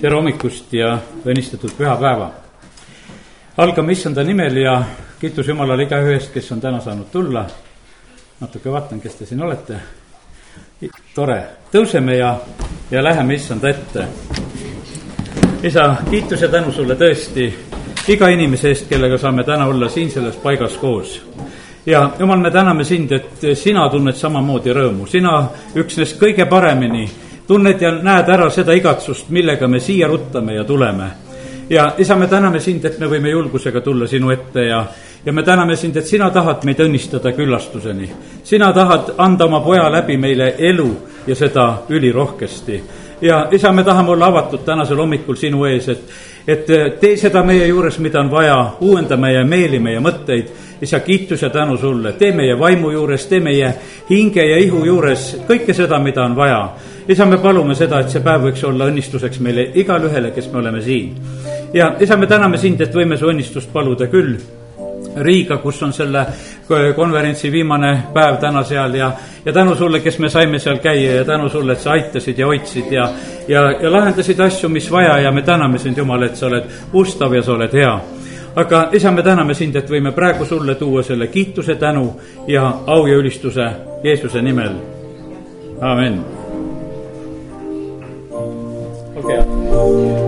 tere hommikust ja õnnistatud pühapäeva. algame issanda nimel ja kiitus Jumalale igaühe eest, kes on täna saanud tulla. natuke vaatan, kes te siin olete. tore, tõuseme ja, ja läheme issanda ette. isa, kiitus ja tänu sulle tõesti iga inimese eest, kellega saame täna olla siin selles paigas koos ja jumal, me täname sind, et sina tunned samamoodi rõõmu, sina üksnes kõige paremini tunned ja näed ära seda igatsust, millega me siia ruttame ja tuleme. ja isa, me täname sind, et me võime julgusega tulla sinu ette ja, ja me täname sind, et sina tahad meid õnnistada küllastuseni. sina tahad anda oma poja läbi meile elu ja seda ülirohkesti. ja isa, me tahame olla avatud tänasel hommikul sinu ees, et, et tee seda meie juures, mida on vaja, uuenda meie meeli, meie mõtteid isa, kiitus ja tänu sulle, tee meie vaimu juures, tee meie hinge ja ihu juures kõike seda, mida on vaja. Isa, me palume seda, et see päev võiks olla õnnistuseks meile igale ühele, kes me oleme siin. ja isa, me täname sind, et võime su õnnistust paluda küll Riiga, kus on selle konverentsi viimane päev täna seal ja, ja tänu sulle, kes me saime seal käia ja tänu sulle, et sa aitasid ja hoidsid ja, ja, ja lahendasid asju, mis vaja ja me täname sind, Jumal, et sa oled ustav ja sa oled hea aga isa, me täname sind, et võime praegu sulle tuua selle kiituse, tänu ja au ja ülistuse Jeesuse nimel. amin. Olge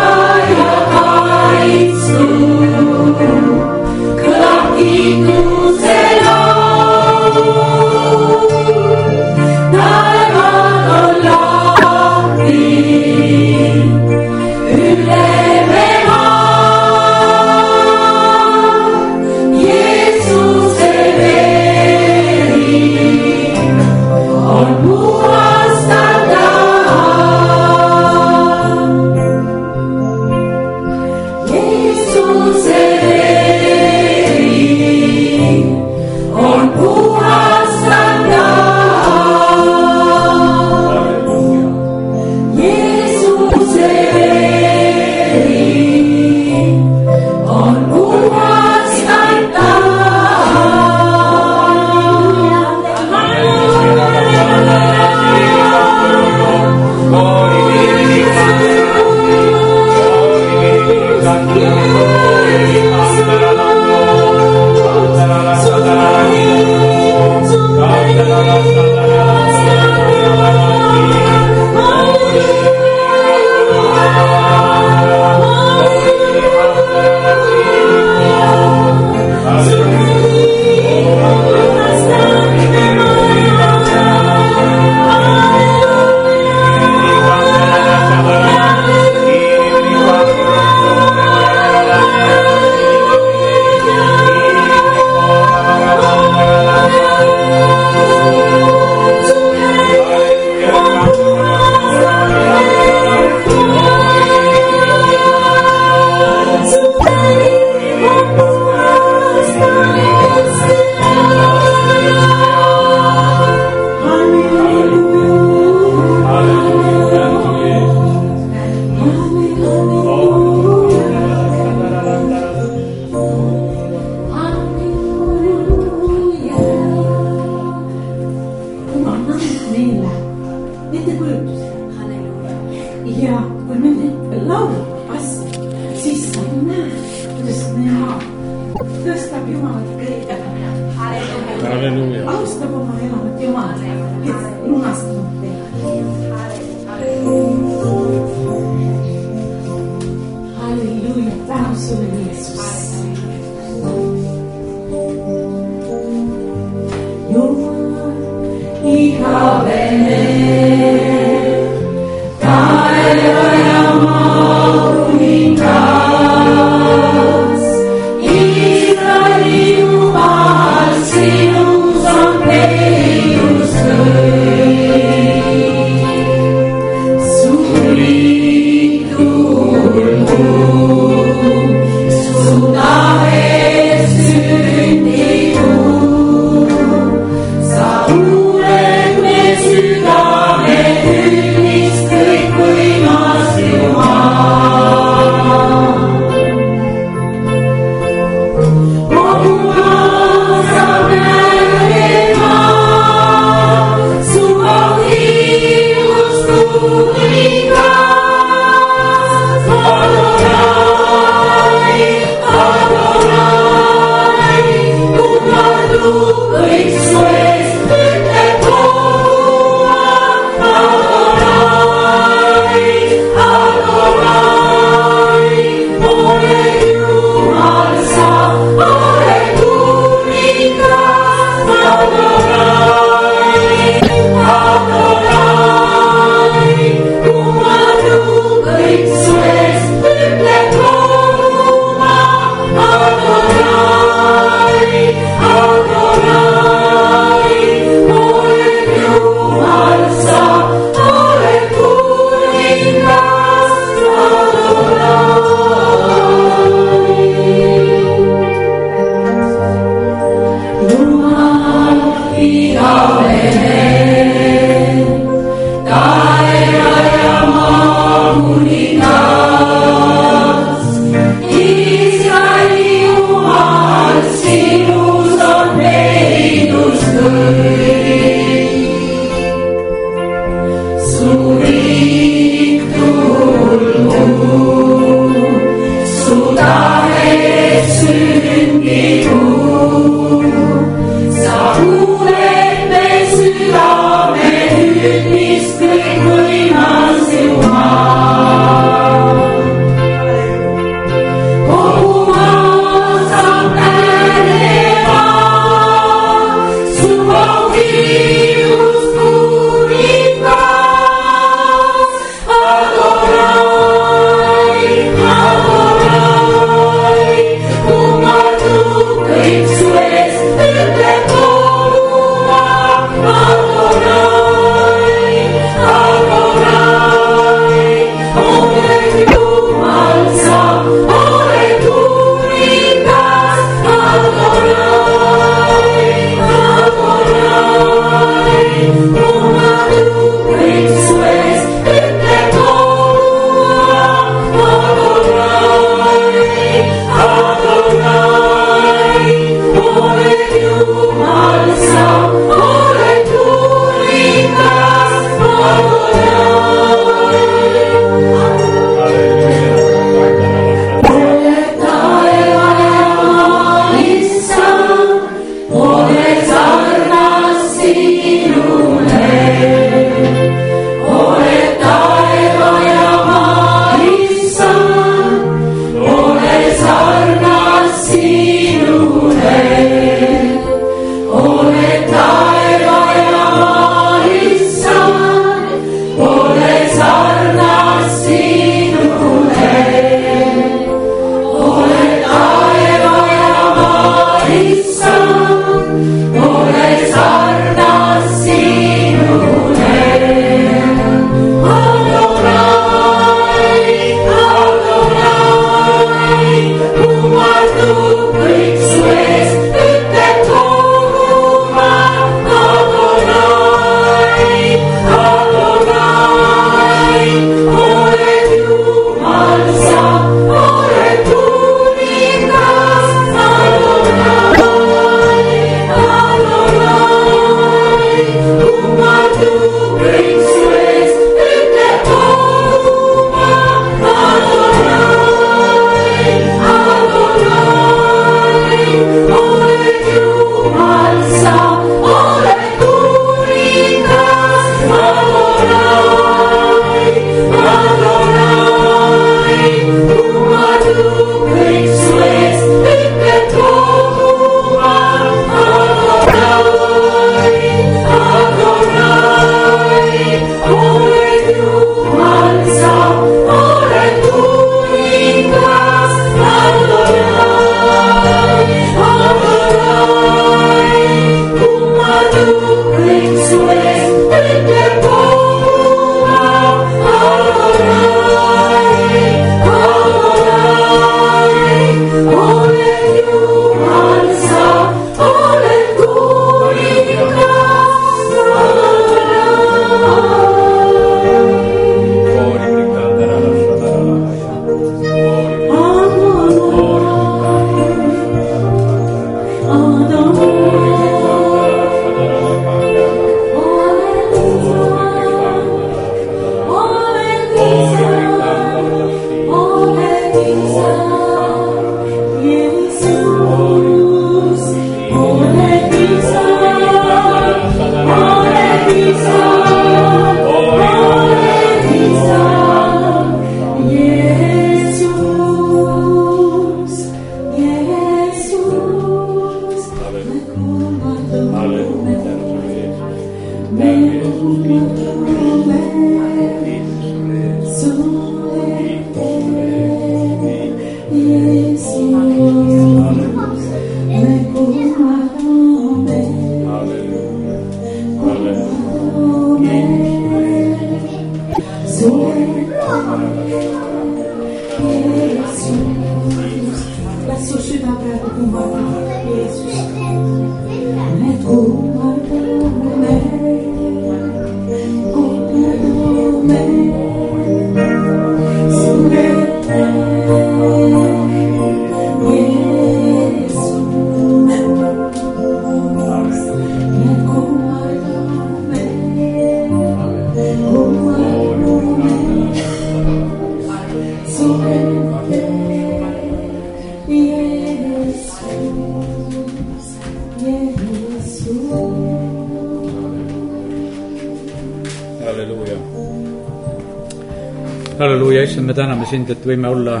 täname sind, et võime olla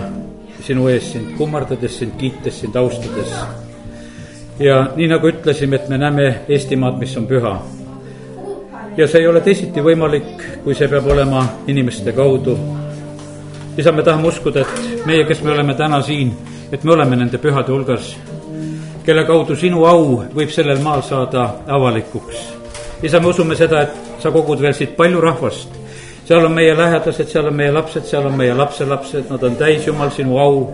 sinu ees sind kummardades, sind kiites, sind austades. ja nii nagu ütlesime, et me näeme Eestimaad, mis on püha. ja see ei ole teisiti võimalik, kui see peab olema inimeste kaudu. isa, me tahame uskuda, et meie, kes me oleme täna siin, et me oleme nende pühade hulgas, kelle kaudu sinu au võib sellel maal saada avalikuks isa, me usume seda, et sa kogud veel siit palju rahvast. Seal on meie lähedased, seal on meie lapsed, seal on meie lapselapsed, nad on täis, Jumal, sinu au.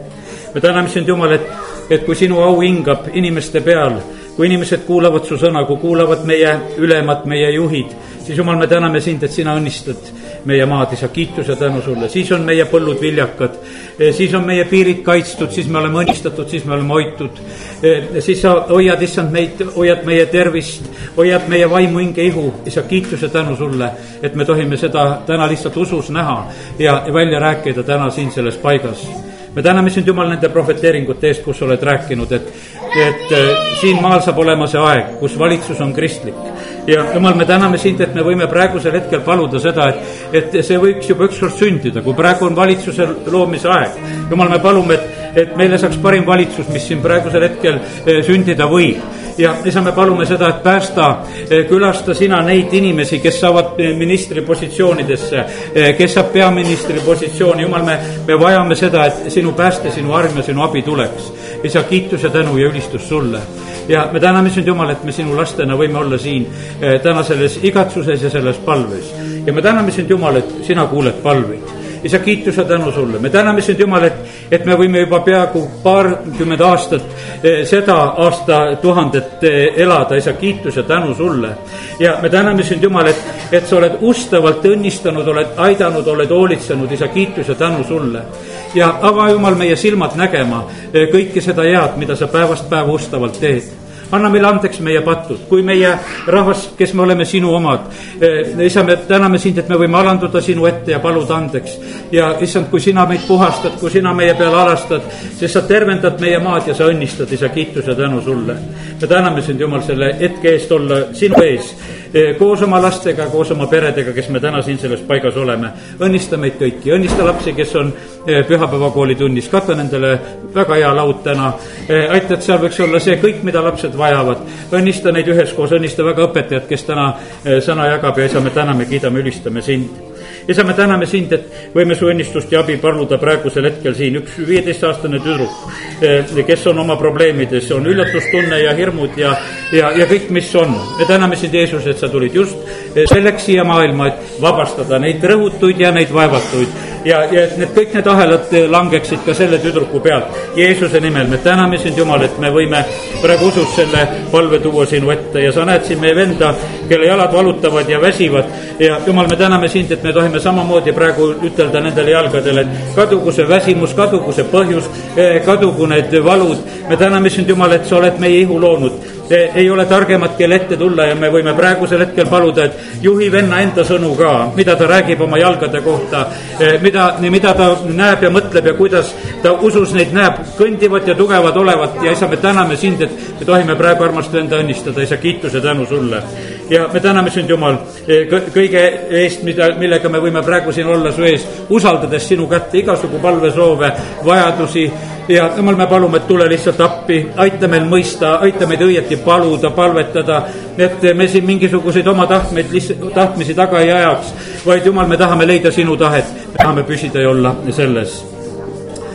me täname sind, Jumal, et, et kui sinu au hingab inimeste peal, kui inimesed kuulavad su sõna, kui kuulavad meie ülemad, meie juhid, siis Jumal, me täname sind, et sina õnnistad meie maad, isa, kiitus ja tänu sulle, siis on meie põllud viljakad, siis on meie piirid kaitstud, siis me oleme õnnistatud, siis me oleme hoitud. siis sa hoiad, issand, meid, hoiad meie tervist, hoiad meie vaimu, hinge, ihu, isa, kiitus ja tänu sulle, et me tohime seda täna lihtsalt usus näha ja välja rääkida täna siin selles paigas. Me täname sind, Jumal, nende prohveteeringute eest, kus sa oled rääkinud, et, et äh, siin maal saab olema see aeg, kus valitsus on kristlik. ja Jumal, me täname sind, et me võime praegusel hetkel paluda seda, et, et see võiks juba ükskord sündida, kui praegu on valitsuse loomise aeg. Jumal, me palume, et, et meile saaks parim valitsus, mis siin praegusel hetkel eh, sündida võib ja isa, me palume seda, et päästa, külasta sina neid inimesi, kes saavad eh, ministri positsioonidesse, kes saab peaministri positsiooni, jumal, me, me vajame seda, et sinu pääste, sinu arm ja sinu abi tuleks. isa, kiitus ja tänu ja ülistus sulle. ja me täname sind, Jumal, et me sinu lastena võime olla siin eh, täna selles igatsuses ja selles palves. ja me täname sind, Jumal, et sina kuuled palveid isa, kiitus ja tänu sulle, me täname sind, Jumal, et, et me võime juba peaaegu paarkümmend aastat eh, seda aastatuhandet eh, elada, isa, kiitus ja tänu sulle. ja me täname sind, Jumal, et, et sa oled ustavalt õnnistanud, oled aidanud, oled hoolitsenud, isa, kiitus ja tänu sulle. Ja ava, Jumal, meie silmad nägema eh, kõike seda head, mida sa päevast päeva ustavalt teed anna meile andeks meie patud, kui meie rahvas, kes me oleme sinu omad. isa, me täname sind, et me võime alanduda sinu ette ja paluda andeks. ja issand, kui sina meid puhastad, kui sina meie peale alastad, siis sa tervendad meie maad ja sa õnnistad, isa, kiitus ja tänu sulle. me täname sind, Jumal, selle hetke eest olla sinu ees, koos oma lastega, koos oma peredega, kes me täna siin selles paigas oleme. õnnista meid kõiki, õnnista lapsi, kes on eh, pühapäevakooli tunnis, kata nendele väga hea laud täna. aita, et seal võiks olla see kõik, mida lapsed vajavad. õnnista neid üheskoos, õnnista väga õpetajat, kes täna eh, sõna jagab ja isa, me täname, kiidame, ülistame sind isa, me täname sind, et võime su õnnistust ja abi paluda praegusel hetkel siin üks viieteistaastane tüdruk, kes on oma probleemides, on üllatustunne ja hirmud ja, ja, ja kõik, mis on. me täname sind, Jeesus, et sa tulid just eh, selleks siia maailma, et vabastada neid rõhutuid ja neid vaevatuid ja, ja et need kõik need ahelad eh, langeksid ka selle tüdruku pealt. Jeesuse nimel me täname sind, Jumal, et me võime praegu usus selle palve tuua sinu ette ja sa näed siin meie venda, kelle jalad valutavad ja väsivad ja Jumal, me täname sind, et me tohime samamoodi praegu ütelda nendele jalgadele, et kadugu see väsimus, kadugu see põhjus, kadugu need valud. me täname sind, Jumal, et sa oled meie ihu loonud ei ole targemat, kelle ette tulla ja me võime praegusel hetkel paluda, et juhi venna enda sõnu ka, mida ta räägib oma jalgade kohta, mida, mida ta näeb ja mõtleb ja kuidas ta usus neid näeb, kõndivat ja tugevad olevat ja isa, me täname sind, et me tohime praegu armast venda õnnistada, isa, kiituse tänu sulle. Ja me täname sind, Jumal, kõige eest, mida, millega me võime praegu siin olla su ees, usaldades sinu kätte igasugu palvesoove, vajadusi. Ja jumal, me palume, et tule lihtsalt appi, aita meil mõista, aita meid õieti paluda, palvetada, et me siin mingisuguseid oma tahtmeid, tahtmisi taga ei ajaks, vaid jumal, me tahame leida sinu tahet, tahame püsida ja olla selles.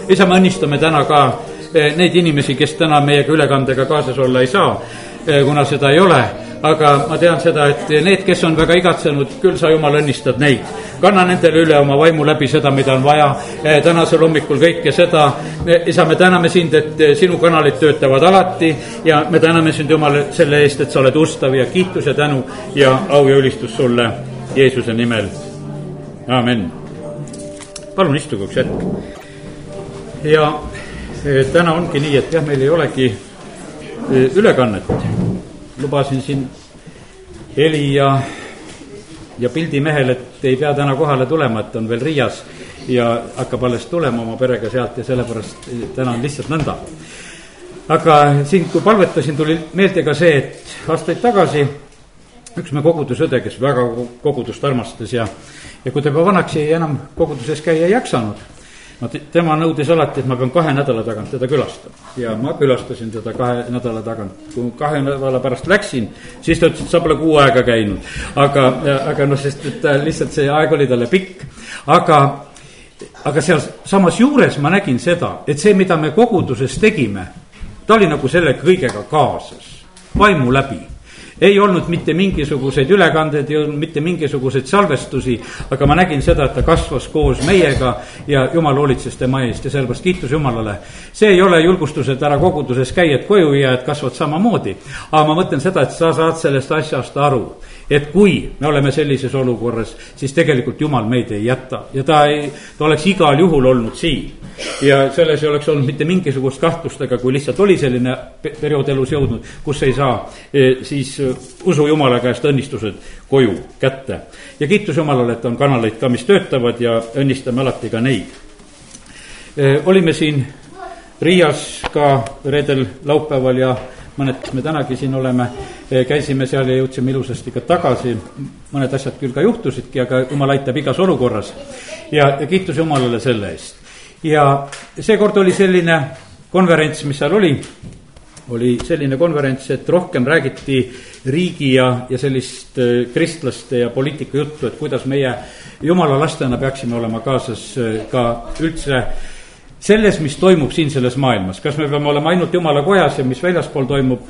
isa, me õnnistame täna ka eh, neid inimesi, kes täna meiega ülekandega kaasas olla ei saa, eh, kuna seda ei ole aga ma tean seda, et need, kes on väga igatsenud, küll sa, Jumal, õnnistad neid. kanna nendele üle oma vaimu läbi seda, mida on vaja eh, tänasel hommikul kõike seda. isa, me täname sind, et eh, sinu kanalid töötavad alati ja me täname sind, Jumal, selle eest, et sa oled ustav ja kiitus ja tänu ja au ja ülistus sulle Jeesuse nimel. amin. palun istuge üks hetk. ja eh, täna ongi nii, et jah, meil ei olegi ülekannet lubasin siin heli ja, ja pildimehele, et ei pea täna kohale tulema, et on veel Riias ja hakkab alles tulema oma perega sealt ja sellepärast täna on lihtsalt nõnda. aga siin, kui palvetasin, tuli meelde ka see, et aastaid tagasi üks me kogudusõde, kes väga kogudust armastas ja, ja kui ta juba vanaks jäi, enam koguduses käia ei jaksanud no tema nõudis alati, et ma pean kahe nädala tagant teda külastama. ja ma külastasin teda kahe nädala tagant. kui kahe nädala pärast läksin, siis ta ütles, et sa pole kuu aega käinud. aga, aga noh, sest et lihtsalt see aeg oli talle pikk. aga, aga seal samas juures ma nägin seda, et see, mida me koguduses tegime, ta oli nagu selle kõigega kaasas, vaimu läbi ei olnud mitte mingisuguseid ülekandeid, ei olnud mitte mingisuguseid salvestusi, aga ma nägin seda, et ta kasvas koos meiega ja jumal hoolitses tema eest ja sellepärast kiitus Jumalale. see ei ole julgustus, et ära koguduses käi, et koju jää, et kasvad samamoodi. aga ma mõtlen seda, et sa saad sellest asjast aru et kui me oleme sellises olukorras, siis tegelikult Jumal meid ei jäta ja ta ei, ta oleks igal juhul olnud siin. ja selles ei oleks olnud mitte mingisugust kahtlust, aga kui lihtsalt oli selline periood elus jõudnud, kus ei saa, e, siis e, usu Jumala käest õnnistused koju kätte. ja kiitus Jumalale, et on kanaleid ka, mis töötavad ja õnnistame alati ka neid. E, olime siin Riias ka reedel, laupäeval ja mõned me tänagi siin oleme, käisime seal ja jõudsime ilusasti ka tagasi, mõned asjad küll ka juhtusidki, aga jumal aitab igas olukorras. ja, ja kiitus Jumalale selle eest. ja seekord oli selline konverents, mis seal oli, oli selline konverents, et rohkem räägiti riigi ja, ja sellist eh, kristlaste ja poliitika juttu, et kuidas meie jumala lastena peaksime olema kaasas eh, ka üldse selles, mis toimub siin selles maailmas, kas me peame olema ainult jumala kojas ja mis väljaspool toimub,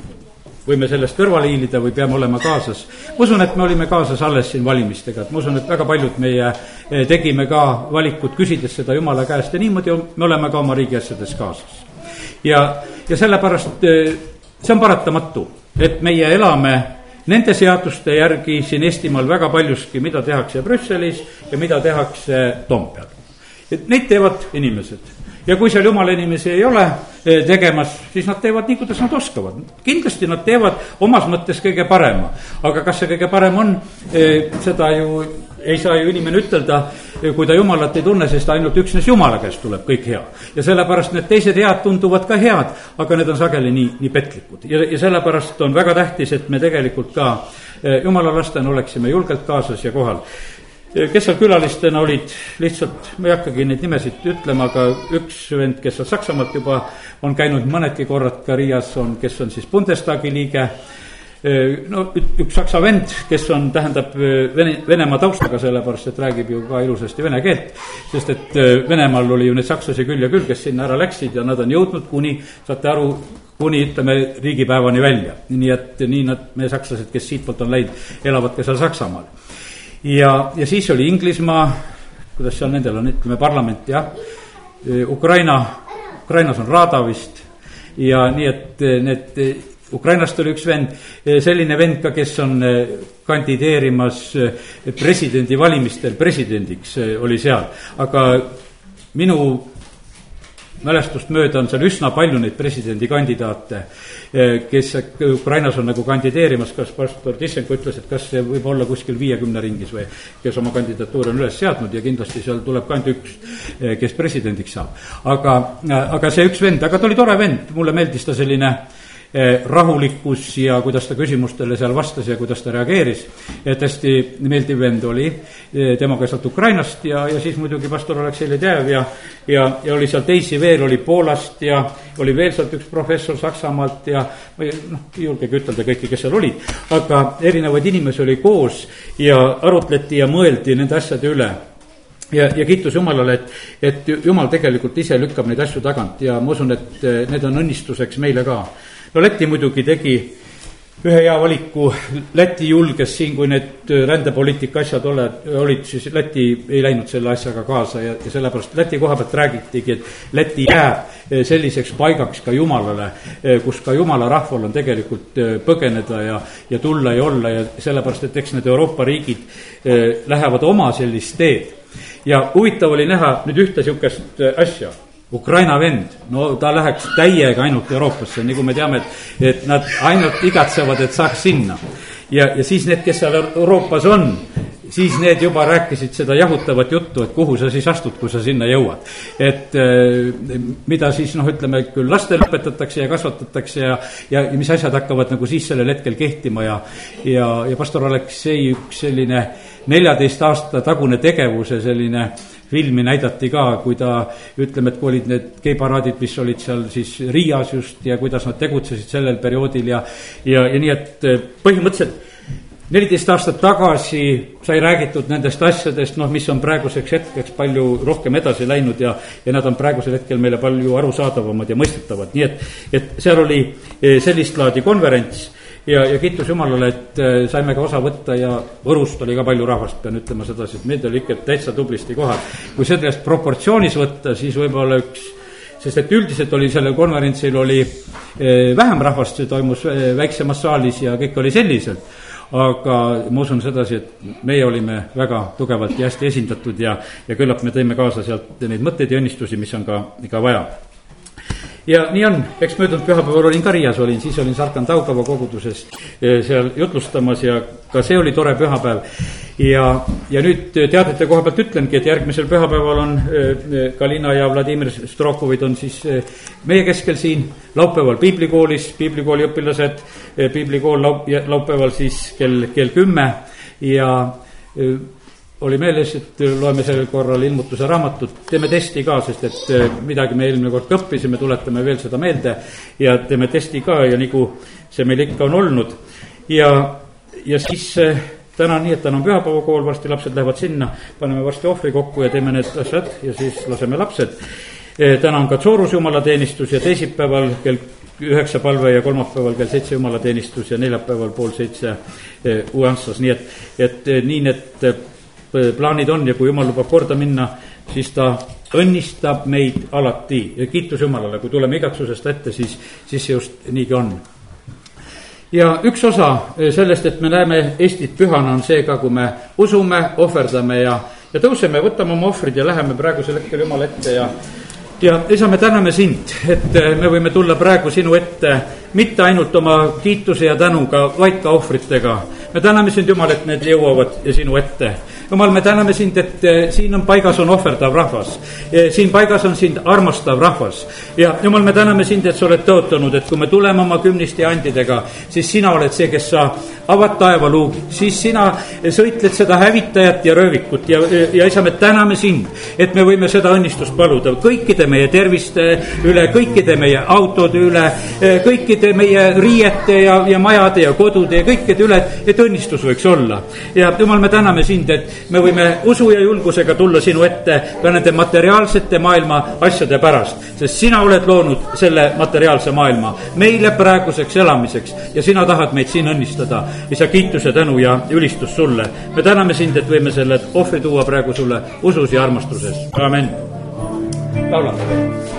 võime sellest kõrvale hiilida või peame olema kaasas. ma usun, et me olime kaasas alles siin valimistega, et ma usun, et väga paljud meie eh, tegime ka valikut, küsides seda jumala käest ja niimoodi me oleme ka oma riigi asjades kaasas. ja, ja sellepärast eh, see on paratamatu, et meie elame nende seaduste järgi siin Eestimaal väga paljuski, mida tehakse Brüsselis ja mida tehakse Toompeal. et neid teevad inimesed ja kui seal jumala inimesi ei ole eh, tegemas, siis nad teevad nii, kuidas nad oskavad. kindlasti nad teevad omas mõttes kõige parema, aga kas see kõige parem on, eh, seda ju ei saa ju inimene ütelda, eh, kui ta jumalat ei tunne, sest ainult üksnes jumala käest tuleb kõik hea. ja sellepärast need teised head tunduvad ka head, aga need on sageli nii, nii petlikud ja, ja sellepärast on väga tähtis, et me tegelikult ka jumala lastena oleksime julgelt kaasas ja kohal kes seal külalistena olid, lihtsalt ma ei hakkagi neid nimesid ütlema, aga üks vend, kes on Saksamaalt juba, on käinud mõnedki korrad ka Riias, on, kes on siis Bundestagi liige. no üks saksa vend, kes on, tähendab Vene, Venemaa taustaga, sellepärast et räägib ju ka ilusasti vene keelt. sest et Venemaal oli ju neid sakslasi küll ja küll, kes sinna ära läksid ja nad on jõudnud kuni, saate aru, kuni ütleme riigipäevani välja. nii et nii nad, meie sakslased, kes siitpoolt on läinud, elavad ka seal Saksamaal ja, ja siis oli Inglismaa, kuidas seal nendel on, ütleme parlament jah, Ukraina, Ukrainas on Rada vist. Ja nii, et need Ukrainast oli üks vend, selline vend ka, kes on kandideerimas presidendivalimistel presidendiks, oli seal, aga minu mälestust mööda on seal üsna palju neid presidendikandidaate, eh, kes Ukrainas on nagu kandideerimas, kas pastor Tissenko ütles, et kas see võib olla kuskil viiekümne ringis või kes oma kandidatuuri on üles seadnud ja kindlasti seal tuleb ka ainult üks, eh, kes presidendiks saab. aga, eh, aga see üks vend, aga ta oli tore vend, mulle meeldis ta selline Eh, rahulikkus ja kuidas ta küsimustele seal vastas ja kuidas ta reageeris. et hästi meeldiv vend oli, eh, temaga sealt Ukrainast ja, ja siis muidugi pastor Aleksei Ledev ja, ja, ja oli seal teisi veel, oli Poolast ja oli veel sealt üks professor Saksamaalt ja ma ei, noh, ei julgegi ütelda kõiki, kes seal olid, aga erinevaid inimesi oli koos ja arutleti ja mõeldi nende asjade üle. ja, ja kiitus Jumalale, et, et Jumal tegelikult ise lükkab neid asju tagant ja ma usun, et eh, need on õnnistuseks meile ka no Läti muidugi tegi ühe hea valiku, Läti julges siin, kui need rändepoliitika asjad ole, olid, siis Läti ei läinud selle asjaga kaasa ja, ja sellepärast Läti koha pealt räägitigi, et Läti jääb eh, selliseks paigaks ka Jumalale, eh, kus ka Jumala rahval on tegelikult põgeneda ja, ja tulla ja olla ja sellepärast, et eks need Euroopa riigid lähevad oma sellist teed. ja huvitav oli näha nüüd ühte niisugust asja Ukraina vend, no ta läheks täiega ainult Euroopasse, nagu me teame, et, et nad ainult igatsevad, et saaks sinna. ja, ja siis need, kes seal Euroopas on, siis need juba rääkisid seda jahutavat juttu, et kuhu sa siis astud, kui sa sinna jõuad. et eh, mida siis noh, ütleme küll lastele õpetatakse ja kasvatatakse ja, ja, mis asjad hakkavad nagu siis sellel hetkel kehtima ja, ja, ja pastor Aleksei üks selline neljateist aasta tagune tegevuse selline filmi näidati ka, kui ta, ütleme, et kui olid need geiparaadid, mis olid seal siis Riias just ja kuidas nad tegutsesid sellel perioodil ja, ja, ja nii, et eh, põhimõtteliselt neliteist aastat tagasi sai räägitud nendest asjadest, noh, mis on praeguseks hetkeks palju rohkem edasi läinud ja, ja nad on praegusel hetkel meile palju arusaadavamad ja mõistetavad, nii et, et seal oli eh, sellist laadi konverents ja, ja kiitus Jumalale, et äh, saime ka osa võtta ja Võrust oli ka palju rahvast, pean ütlema sedasi, et meid oli ikka täitsa tublisti kohal. kui sellest proportsioonis võtta, siis võib-olla üks, sest et üldiselt oli sellel konverentsil oli äh, vähem rahvast, see toimus äh, väiksemas saalis ja kõik oli selliselt aga ma usun sedasi, et meie olime väga tugevalt ja hästi esindatud ja, ja küllap me tõime kaasa sealt neid mõtteid ja õnnistusi, mis on ka, ka vaja ja nii on, eks möödunud pühapäeval olin ka Riias, olin, siis olin Sarkan Taugava koguduses eh, seal jutlustamas ja ka see oli tore pühapäev. ja, ja nüüd teadete koha pealt ütlengi, et järgmisel pühapäeval on eh, Kalina ja Vladimir Strokovid on siis eh, meie keskel siin, laupäeval piiblikoolis, piiblikooli õpilased, piiblikool laup-, laupäeval siis kell, kell kümme ja oli meeles, et loeme sellel korral ilmutuse raamatut, teeme testi ka, sest et eh, midagi me eelmine kord õppisime, tuletame veel seda meelde ja teeme testi ka ja nagu see meil ikka on olnud. ja, ja siis eh, täna nii, et täna on pühapäevakool, varsti lapsed lähevad sinna, paneme varsti ohvri kokku ja teeme need asjad ja siis laseme lapsed. Täna on ka Tsoorus jumalateenistus ja teisipäeval kell üheksa palve ja kolmapäeval kell seitse jumalateenistus ja neljapäeval pool seitse Uansas, nii et, et nii need plaanid on ja kui jumal lubab korda minna, siis ta õnnistab meid alati ja kiitus Jumalale, kui tuleme igatsusest ette, siis, siis see just niigi on. ja üks osa sellest, et me näeme Eestit pühana, on see ka, kui me usume, ohverdame ja, ja tõuseme, võtame oma ohvrid ja läheme praegusel hetkel Jumala ette ja ja isa, me täname sind, et me võime tulla praegu sinu ette mitte ainult oma kiituse ja tänuga, vaid ka ohvritega. me täname sind, Jumal, et need jõuavad sinu ette jumal, me täname sind, et eh, siin on paigas, on ohverdav rahvas. Eh, siin paigas on sind armastav rahvas. ja jumal, me täname sind, et sa oled tõotanud, et kui me tuleme oma kümniste ja andidega, siis sina oled see, kes sa avad taevaluugi, siis sina sõitled seda hävitajat ja röövikut ja, ja isa, me täname sind, et me võime seda õnnistust paluda kõikide meie terviste üle, kõikide meie autode üle, eh, kõikide meie riiete ja, ja majade ja kodude ja kõikide üle, et õnnistus võiks olla. ja jumal, me täname sind, et me võime usu ja julgusega tulla sinu ette ka nende materiaalsete maailma asjade pärast, sest sina oled loonud selle materiaalse maailma meile praeguseks elamiseks ja sina tahad meid siin õnnistada. isa, kiitus ja tänu ja ülistus sulle. me täname sind, et võime selle ohvri tuua praegu sulle usus ja armastuses, amen. laulame veel.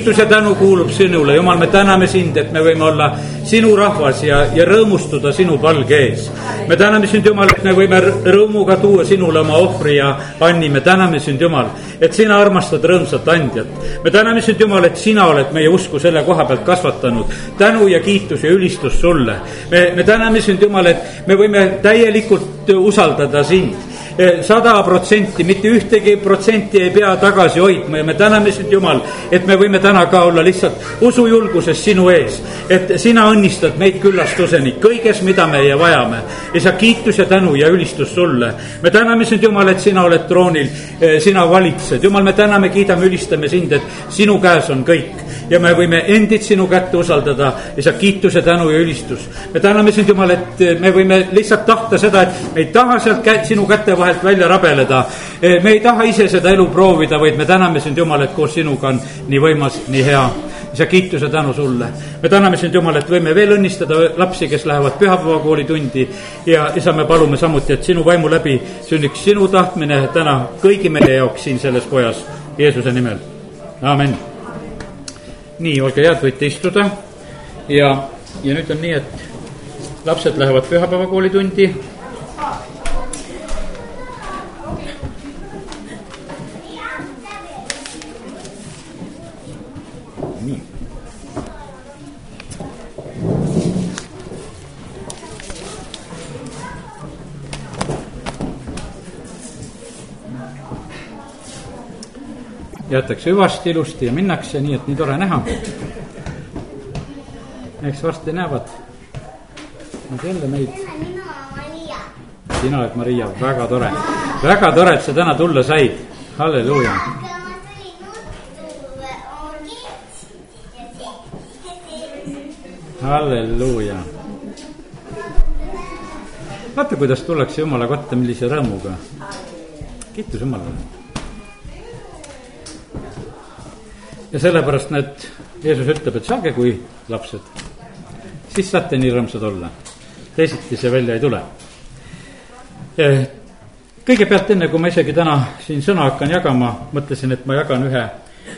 Kiitus ja tänu kuulub sinule, Jumal, me täname sind, et me võime olla sinu rahvas ja, ja rõõmustuda sinu palge ees. me täname sind, Jumal, et me võime rõõmuga tuua sinule oma ohvri ja anni, me täname sind, Jumal, et sina armastad rõõmsat andjat. me täname sind, Jumal, et sina oled meie usku selle koha pealt kasvatanud. tänu ja kiitus ja ülistus sulle. me, me täname sind, Jumal, et me võime täielikult usaldada sind sada protsenti, mitte ühtegi protsenti ei pea tagasi hoidma ja me täname sind, Jumal, et me võime täna ka olla lihtsalt usujulguses sinu ees. et sina õnnistad meid küllastuseni kõiges, mida meie vajame. isa, kiitus ja tänu ja ülistus sulle. me täname sind, Jumal, et sina oled troonil, eh, sina valitsed, Jumal, me täname, kiidame, ülistame sind, et sinu käes on kõik ja me võime endid sinu kätte usaldada, isa, kiituse, tänu ja ülistus. me täname sind, Jumal, et me võime lihtsalt tahta seda, et me ei taha sealt kä sinu käte vahelt välja rabeleda. me ei taha ise seda elu proovida, vaid me täname sind, Jumal, et koos sinuga on nii võimas, nii hea isa, kiituse tänu sulle. me täname sind, Jumal, et võime veel õnnistada lapsi, kes lähevad pühapäevakooli tundi ja isa, me palume samuti, et sinu vaimu läbi sünniks sinu tahtmine täna kõigi meie jaoks siin selles kojas, Jeesuse nimel, amin nii, olge head, võite istuda. Ja, ja nüüd on nii, et lapsed lähevad pühapäevakooli jäetakse hüvasti ilusti ja minnakse, nii et nii tore näha. eks varsti näevad nad jälle meid. sina oled Maria, väga tore, väga tore, et sa täna tulla said, halleluuja. halleluuja. vaata, kuidas tullakse Jumala kotta, millise rõõmuga. kiitus Jumalale ja sellepärast need, Jeesus ütleb, et saage kui lapsed, siis saate nii rõõmsad olla. teisiti see välja ei tule. kõigepealt, enne kui ma isegi täna siin sõna hakkan jagama, mõtlesin, et ma jagan ühe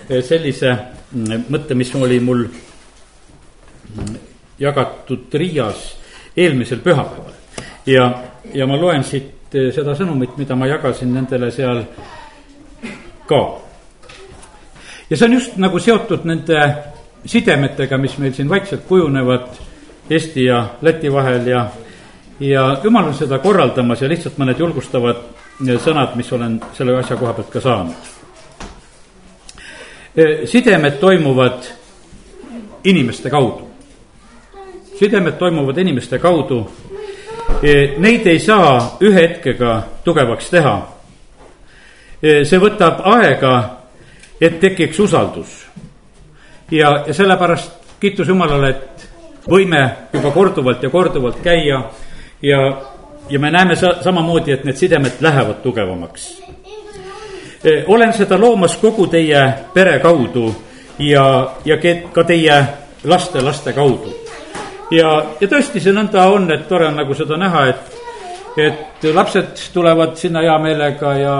eh, sellise mm, mõtte, mis oli mul mm, jagatud Riias eelmisel pühapäeval. ja, ja ma loen siit eh, seda sõnumit, mida ma jagasin nendele seal ka ja see on just nagu seotud nende sidemetega, mis meil siin vaikselt kujunevad Eesti ja Läti vahel ja, ja jumal on seda korraldamas ja lihtsalt mõned julgustavad sõnad, mis olen selle asja koha pealt ka saanud. E, sidemed toimuvad inimeste kaudu. sidemed toimuvad inimeste kaudu. E, neid ei saa ühe hetkega tugevaks teha. E, see võtab aega et tekiks usaldus. ja, ja sellepärast kiitus Jumalale, et võime juba korduvalt ja korduvalt käia ja, ja me näeme sa-, samamoodi, et need sidemed lähevad tugevamaks. E, olen seda loomas kogu teie pere kaudu ja, ja ka teie laste, laste kaudu. ja, ja tõesti, see nõnda on, et tore on nagu seda näha, et, et lapsed tulevad sinna hea meelega ja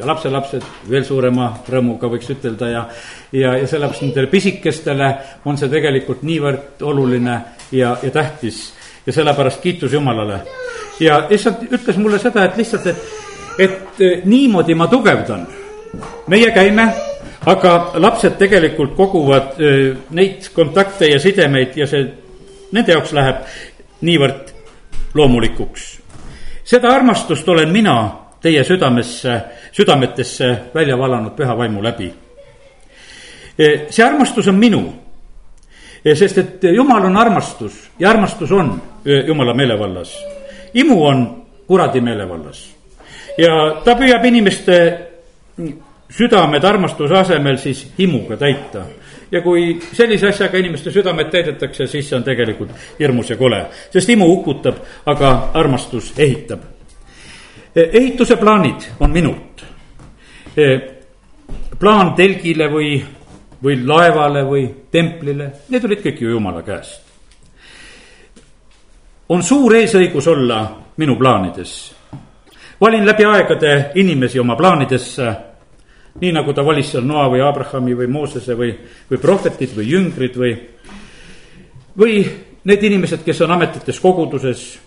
ja lapselapsed veel suurema rõõmuga, võiks ütelda ja, ja, ja sellepärast nendele pisikestele on see tegelikult niivõrd oluline ja, ja tähtis ja sellepärast kiitus Jumalale. ja issand ütles mulle seda, et lihtsalt, et, et niimoodi ma tugevdan. meie käime, aga lapsed tegelikult koguvad eh, neid kontakte ja sidemeid ja see nende jaoks läheb niivõrd loomulikuks. seda armastust olen mina teie südamesse, südametesse välja valanud püha vaimu läbi. E, see armastus on minu, e, sest et jumal on armastus ja armastus on e, jumala meelevallas. imu on kuradi meelevallas ja ta püüab inimeste südamed armastuse asemel siis himuga täita. ja kui sellise asjaga inimeste südamed täidetakse, siis see on tegelikult hirmus ja kole, sest himu hukutab, aga armastus ehitab Eh, ehituse plaanid on minult. Eh, plaan telgile või, või laevale või templile, need olid kõik ju jumala käest. on suur eesõigus olla minu plaanides. valin läbi aegade inimesi oma plaanidesse. nii nagu ta valis seal Noa või Abrahami või Moosese või, või prohvetid või jüngrid või, või need inimesed, kes on ametites koguduses.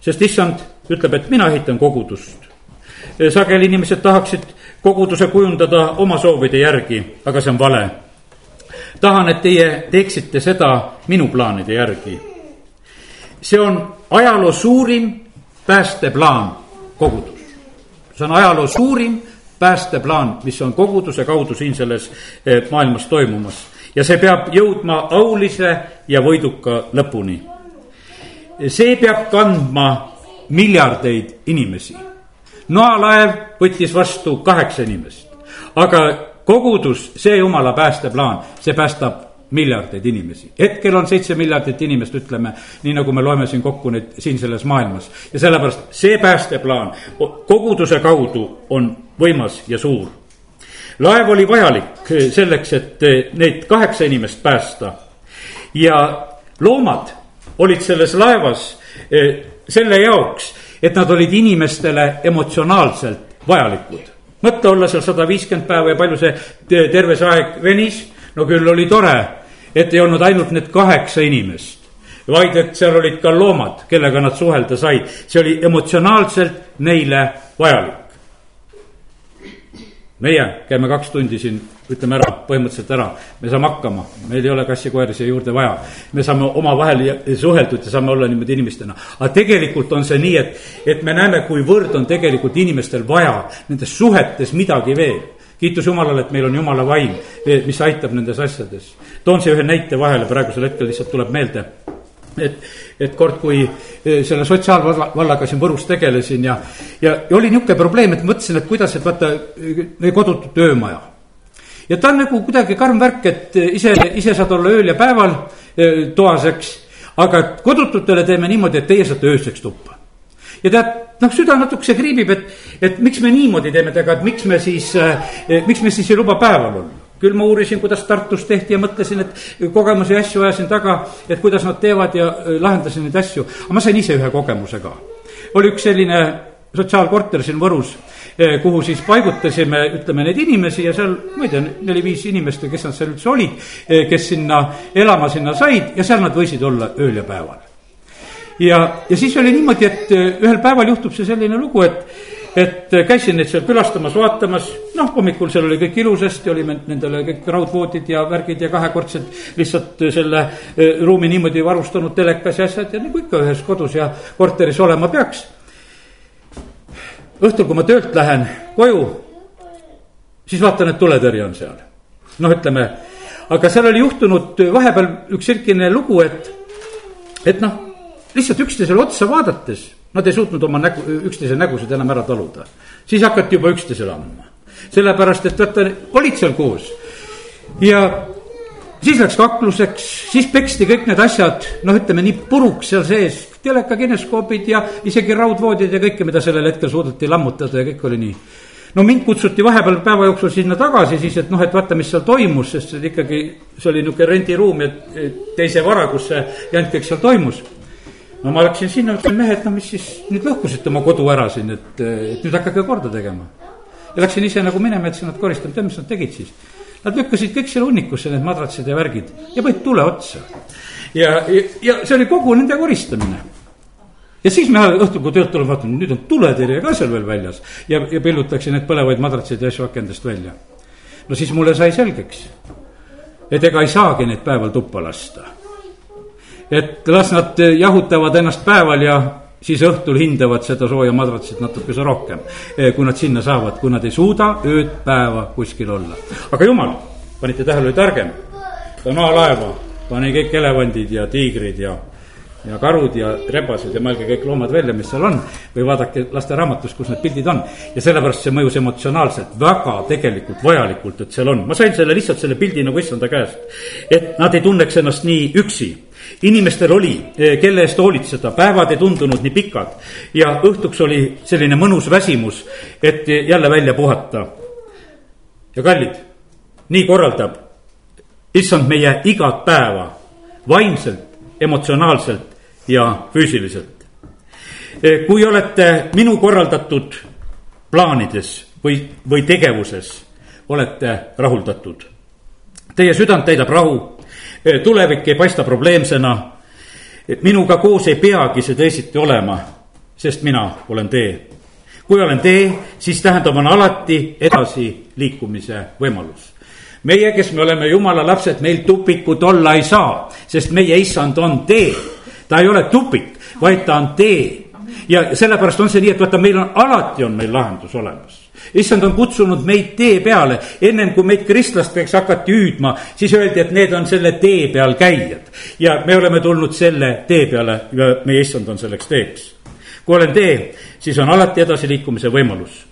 sest issand ütleb, et mina ehitan kogudust. sageli inimesed tahaksid koguduse kujundada oma soovide järgi, aga see on vale. tahan, et teie teeksite seda minu plaanide järgi. see on ajaloo suurim päästeplaan, kogudus. see on ajaloo suurim päästeplaan, mis on koguduse kaudu siin selles eh, maailmas toimumas. ja see peab jõudma aulise ja võiduka lõpuni. see peab kandma miljardeid inimesi. noalaev võttis vastu kaheksa inimest, aga kogudus, see jumala päästeplaan, see päästab miljardeid inimesi. hetkel on seitse miljardit inimest, ütleme, nii nagu me loeme siin kokku nüüd siin selles maailmas. ja sellepärast see päästeplaan koguduse kaudu on võimas ja suur. laev oli vajalik selleks, et neid kaheksa inimest päästa. ja loomad olid selles laevas eh, selle jaoks, et nad olid inimestele emotsionaalselt vajalikud. mõtle olla seal sada viiskümmend päeva ja palju see terve see aeg venis no küll oli tore, et ei olnud ainult need kaheksa inimest, vaid et seal olid ka loomad, kellega nad suhelda said, see oli emotsionaalselt neile vajalik. Meie käime kaks tundi siin, ütleme ära, põhimõtteliselt ära, me saame hakkama, meil ei ole kassi-koeri siia juurde vaja. me saame omavahel suheldud ja saame olla niimoodi inimestena, aga tegelikult on see nii, et, et me näeme, kuivõrd on tegelikult inimestel vaja nendes suhetes midagi veel. Kiitus Jumalale, et meil on Jumala vaim, mis aitab nendes asjades. toon siia ühe näite vahele, praegusel hetkel lihtsalt tuleb meelde et, et kord, kui eh, selle sotsiaalvallaga siin Võrus tegelesin ja, ja, ja oli niisugune probleem, et mõtlesin, et kuidas, et vaata, kodutu töömaja. ja ta on nagu kuidagi karm värk, et ise, ise saad olla ööl ja päeval eh, toas, eks. aga kodututele teeme niimoodi, et teie saate ööseks tuppa ja tead, noh, süda natukese kriibib, et, et miks me niimoodi teeme temaga, et miks me siis eh,, miks me siis ei luba päeval olla küll ma uurisin, kuidas Tartus tehti ja mõtlesin, et kogemusi ja asju ajasin taga, et kuidas nad teevad ja eh, lahendasin neid asju, aga ma sain ise ühe kogemuse ka. oli üks selline sotsiaalkorter siin Võrus, eh, kuhu siis paigutasime, ütleme, neid inimesi ja seal, ma ei tea, neli-viis inimest või kes nad seal üldse olid, eh, kes sinna elama sinna said ja seal nad võisid olla ööl ja päeval ja, ja siis oli niimoodi, et äh, ühel päeval juhtub see selline lugu, et, et äh, käisin neid seal külastamas, vaatamas, noh, hommikul seal oli kõik ilusasti, olime nendele kõik raudvoodid ja värgid ja kahekordselt lihtsalt äh, selle ruumi niimoodi varustanud telekas ja asjad ja nagu ikka ühes kodus ja korteris olema peaks. õhtul, kui ma töölt lähen koju, siis vaatan, et tuletõrje on seal. noh, ütleme, aga seal oli juhtunud vahepeal üks selline lugu, et, et noh lihtsalt üksteisele otsa vaadates, nad ei suutnud oma nägu, üksteise nägusid enam ära taluda. siis hakati juba üksteisele andma. sellepärast, et vaata, olid seal koos. ja siis läks kakluseks, siis peksti kõik need asjad, noh, ütleme nii puruks seal sees, telekakineskoobid ja isegi raudvoodid ja kõike, mida sellel hetkel suudeti lammutada ja kõik oli nii. no mind kutsuti vahepeal päeva jooksul sinna tagasi siis, et noh, et vaata, mis seal toimus, sest see ikkagi, see oli niisugune rendiruum ja teise vara, kus see jant kõik seal toimus no ma läksin sinna, ütlesin mehed, no mis siis nüüd lõhkusite oma kodu ära siin, et, et nüüd hakake korda tegema. ja läksin ise nagu minema, ütlesin, et koristame, tead, mis nad tegid siis. Nad lükkasid kõik selle hunnikusse, need madratsid ja värgid ja panid tule otsa. ja, ja, ja see oli kogu nende koristamine ja siis me õhtul, kui töölt tuleme, vaatame, nüüd on tuletõrje ka seal veel väljas ja, ja pillutakse need põlevaid madratseid ja asju akendest välja. no siis mulle sai selgeks, et ega ei saagi neid päeval tuppa lasta et las nad jahutavad ennast päeval ja siis õhtul hindavad seda sooja madratsit natukese rohkem, eh, kui nad sinna saavad, kui nad ei suuda ööd päeva kuskil olla. aga jumal, panite tähele, oli targem, ta maalaeva pani kõik elevandid ja tiigrid ja ja karud ja rebased ja mõelge kõik loomad välja, mis seal on. või vaadake lasteraamatust, kus need pildid on. ja sellepärast see mõjus emotsionaalselt väga tegelikult vajalikult, et seal on. ma sain selle lihtsalt selle pildi nagu issanda käest. et nad ei tunneks ennast nii üksi. Inimestel oli, eh, kelle eest hoolitseda, päevad ei tundunud nii pikad. ja õhtuks oli selline mõnus väsimus, et jälle välja puhata. ja kallid, nii korraldab issand meie igat päeva vaimselt, emotsionaalselt ja füüsiliselt. Eh, kui olete minu korraldatud plaanides või, või tegevuses olete rahuldatud. Teie südant täidab rahu, tulevik ei paista probleemsena. minuga koos ei peagi see teisiti olema, sest mina olen tee. kui olen tee, siis tähendab, on alati edasiliikumise võimalus meie, kes me oleme jumala lapsed, meil tupikut olla ei saa, sest meie issand on tee. ta ei ole tupik, vaid ta on tee. ja sellepärast on see nii, et vaata, meil on alati on meil lahendus olemas issand on kutsunud meid tee peale, ennem kui meid kristlasteks hakati hüüdma, siis öeldi, et need on selle tee peal käijad. ja me oleme tulnud selle tee peale ja meie issand on selleks teeks. kui olen tee, siis on alati edasiliikumise võimalus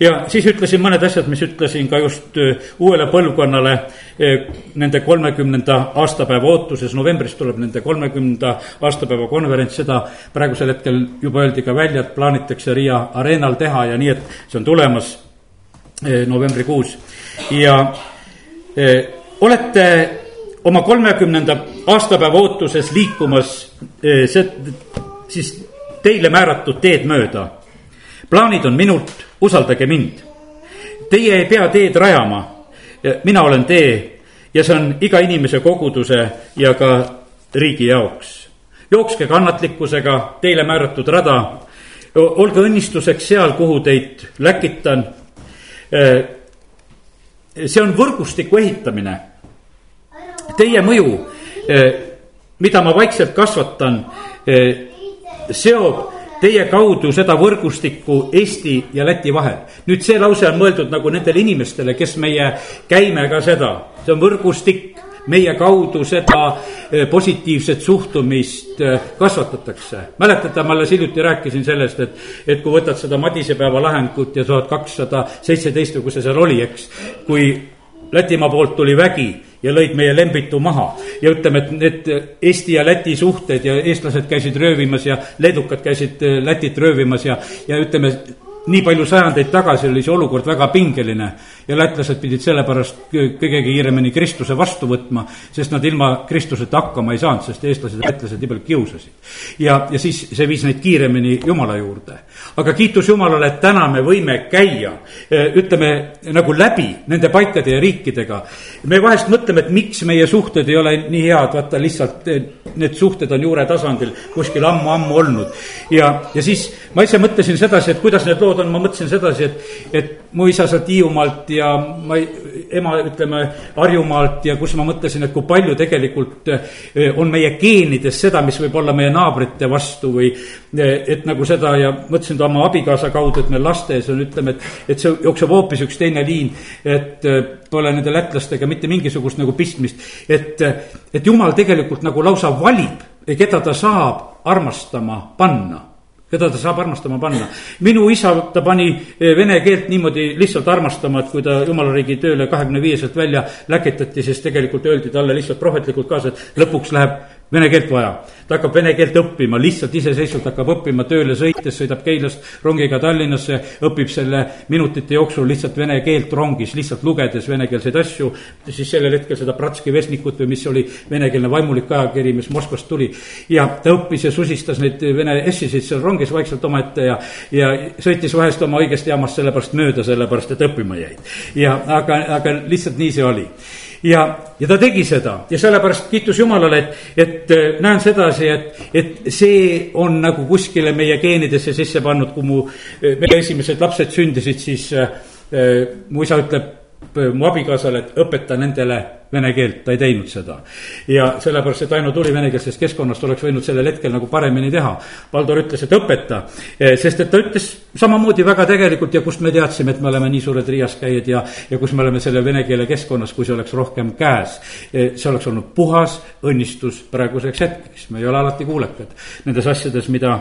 ja siis ütlesin mõned asjad, mis ütlesin ka just äh, uuele põlvkonnale äh, nende kolmekümnenda aastapäeva ootuses, novembris tuleb nende kolmekümnenda aastapäeva konverents, seda praegusel hetkel juba öeldi ka välja, et plaanitakse Riia areenal teha ja nii, et see on tulemas äh, novembrikuus. Ja olete oma kolmekümnenda aastapäeva ootuses liikumas see, siis teile määratud teed mööda. plaanid on minult usaldage mind. Teie ei pea teed rajama, mina olen tee ja see on iga inimese koguduse ja ka riigi jaoks. jookske kannatlikkusega teile määratud rada, olge õnnistuseks seal, kuhu teid läkitan. see on võrgustiku ehitamine. Teie mõju, mida ma vaikselt kasvatan, seob teie kaudu seda võrgustikku Eesti ja Läti vahel. nüüd see lause on mõeldud nagu nendele inimestele, kes meie käime ka seda, see on võrgustik, meie kaudu seda eh, positiivset suhtumist eh, kasvatatakse. mäletate, ma alles hiljuti rääkisin sellest, et, et kui võtad seda Madisepäeva lahengut ja tuhat kakssada seitseteist või kus see seal oli, eks, kui Lätimaa poolt tuli vägi ja lõid meie Lembitu maha. ja ütleme, et need Eesti ja Läti suhted ja eestlased käisid röövimas ja leedukad käisid äh, Lätit röövimas ja, ja ütleme, nii palju sajandeid tagasi oli see olukord väga pingeline ja lätlased pidid sellepärast kõige kiiremini Kristuse vastu võtma, sest nad ilma Kristuseta hakkama ei saanud, sest eestlased ja lätlased nii palju kiusasid. ja, ja siis see viis neid kiiremini Jumala juurde. aga kiitus Jumalale, et täna me võime käia, e, ütleme nagu läbi nende paikade ja riikidega. me vahest mõtleme, et miks meie suhted ei ole nii head, vaata lihtsalt e, need suhted on juure tasandil kuskil ammu-ammu olnud. ja, ja siis ma ise mõtlesin sedasi, et kuidas need lood on, ma mõtlesin sedasi, et, et mu isa sealt Hiiumaalt ja ma ei, ema, ütleme, Harjumaalt ja kus ma mõtlesin, et kui palju tegelikult eh, on meie geenides seda, mis võib olla meie naabrite vastu või eh, et nagu seda ja mõtlesin ta oma abikaasa kaudu, et meil lastes on, ütleme, et, et see jookseb hoopis üks teine liin, et eh, pole nende lätlastega mitte mingisugust nagu pistmist, et, et jumal tegelikult nagu lausa valib, keda ta saab armastama panna keda ta saab armastama panna. minu isa, ta pani eh, vene keelt niimoodi lihtsalt armastama, et kui ta jumala riigi tööle kahekümne viieselt välja läkitati, siis tegelikult öeldi talle lihtsalt prohvetlikult kaasa, et lõpuks läheb vene keelt vaja. ta hakkab vene keelt õppima, lihtsalt iseseisvalt hakkab õppima tööle sõites, sõidab Keilast rongiga Tallinnasse, õpib selle minutite jooksul lihtsalt vene keelt rongis, lihtsalt lugedes venekeelseid asju. siis sellel hetkel seda Bratski Vesnikut või mis oli venekeelne vaimulik ajakiri, mis Moskvast tuli. ja ta õppis ja susistas neid vene essisid seal rongis vaikselt omaette ja, ja sõitis vahest oma õigest jaamast sellepärast mööda, sellepärast et õppima jäid. ja aga, aga lihtsalt nii see oli ja, ja ta tegi seda. Ja sellepärast kiitus Jumalale, et, et äh, näen sedasi, et, et see on nagu kuskile meie geenidesse sisse pannud, kui mu, äh, meie esimesed lapsed sündisid, siis äh, äh, mu isa ütleb mu abikaasale, et õpeta nendele vene keelt, ta ei teinud seda. ja sellepärast, et Aino tuli venekeelsest keskkonnast, oleks võinud sellel hetkel nagu paremini teha. Valdor ütles, et õpeta, sest et ta ütles samamoodi väga tegelikult ja kust me teadsime, et me oleme nii suured Riias käijad ja, ja kus me oleme selle vene keele keskkonnas, kui see oleks rohkem käes. see oleks olnud puhas õnnistus praeguseks hetkeks, me ei ole alati kuulekad nendes asjades, mida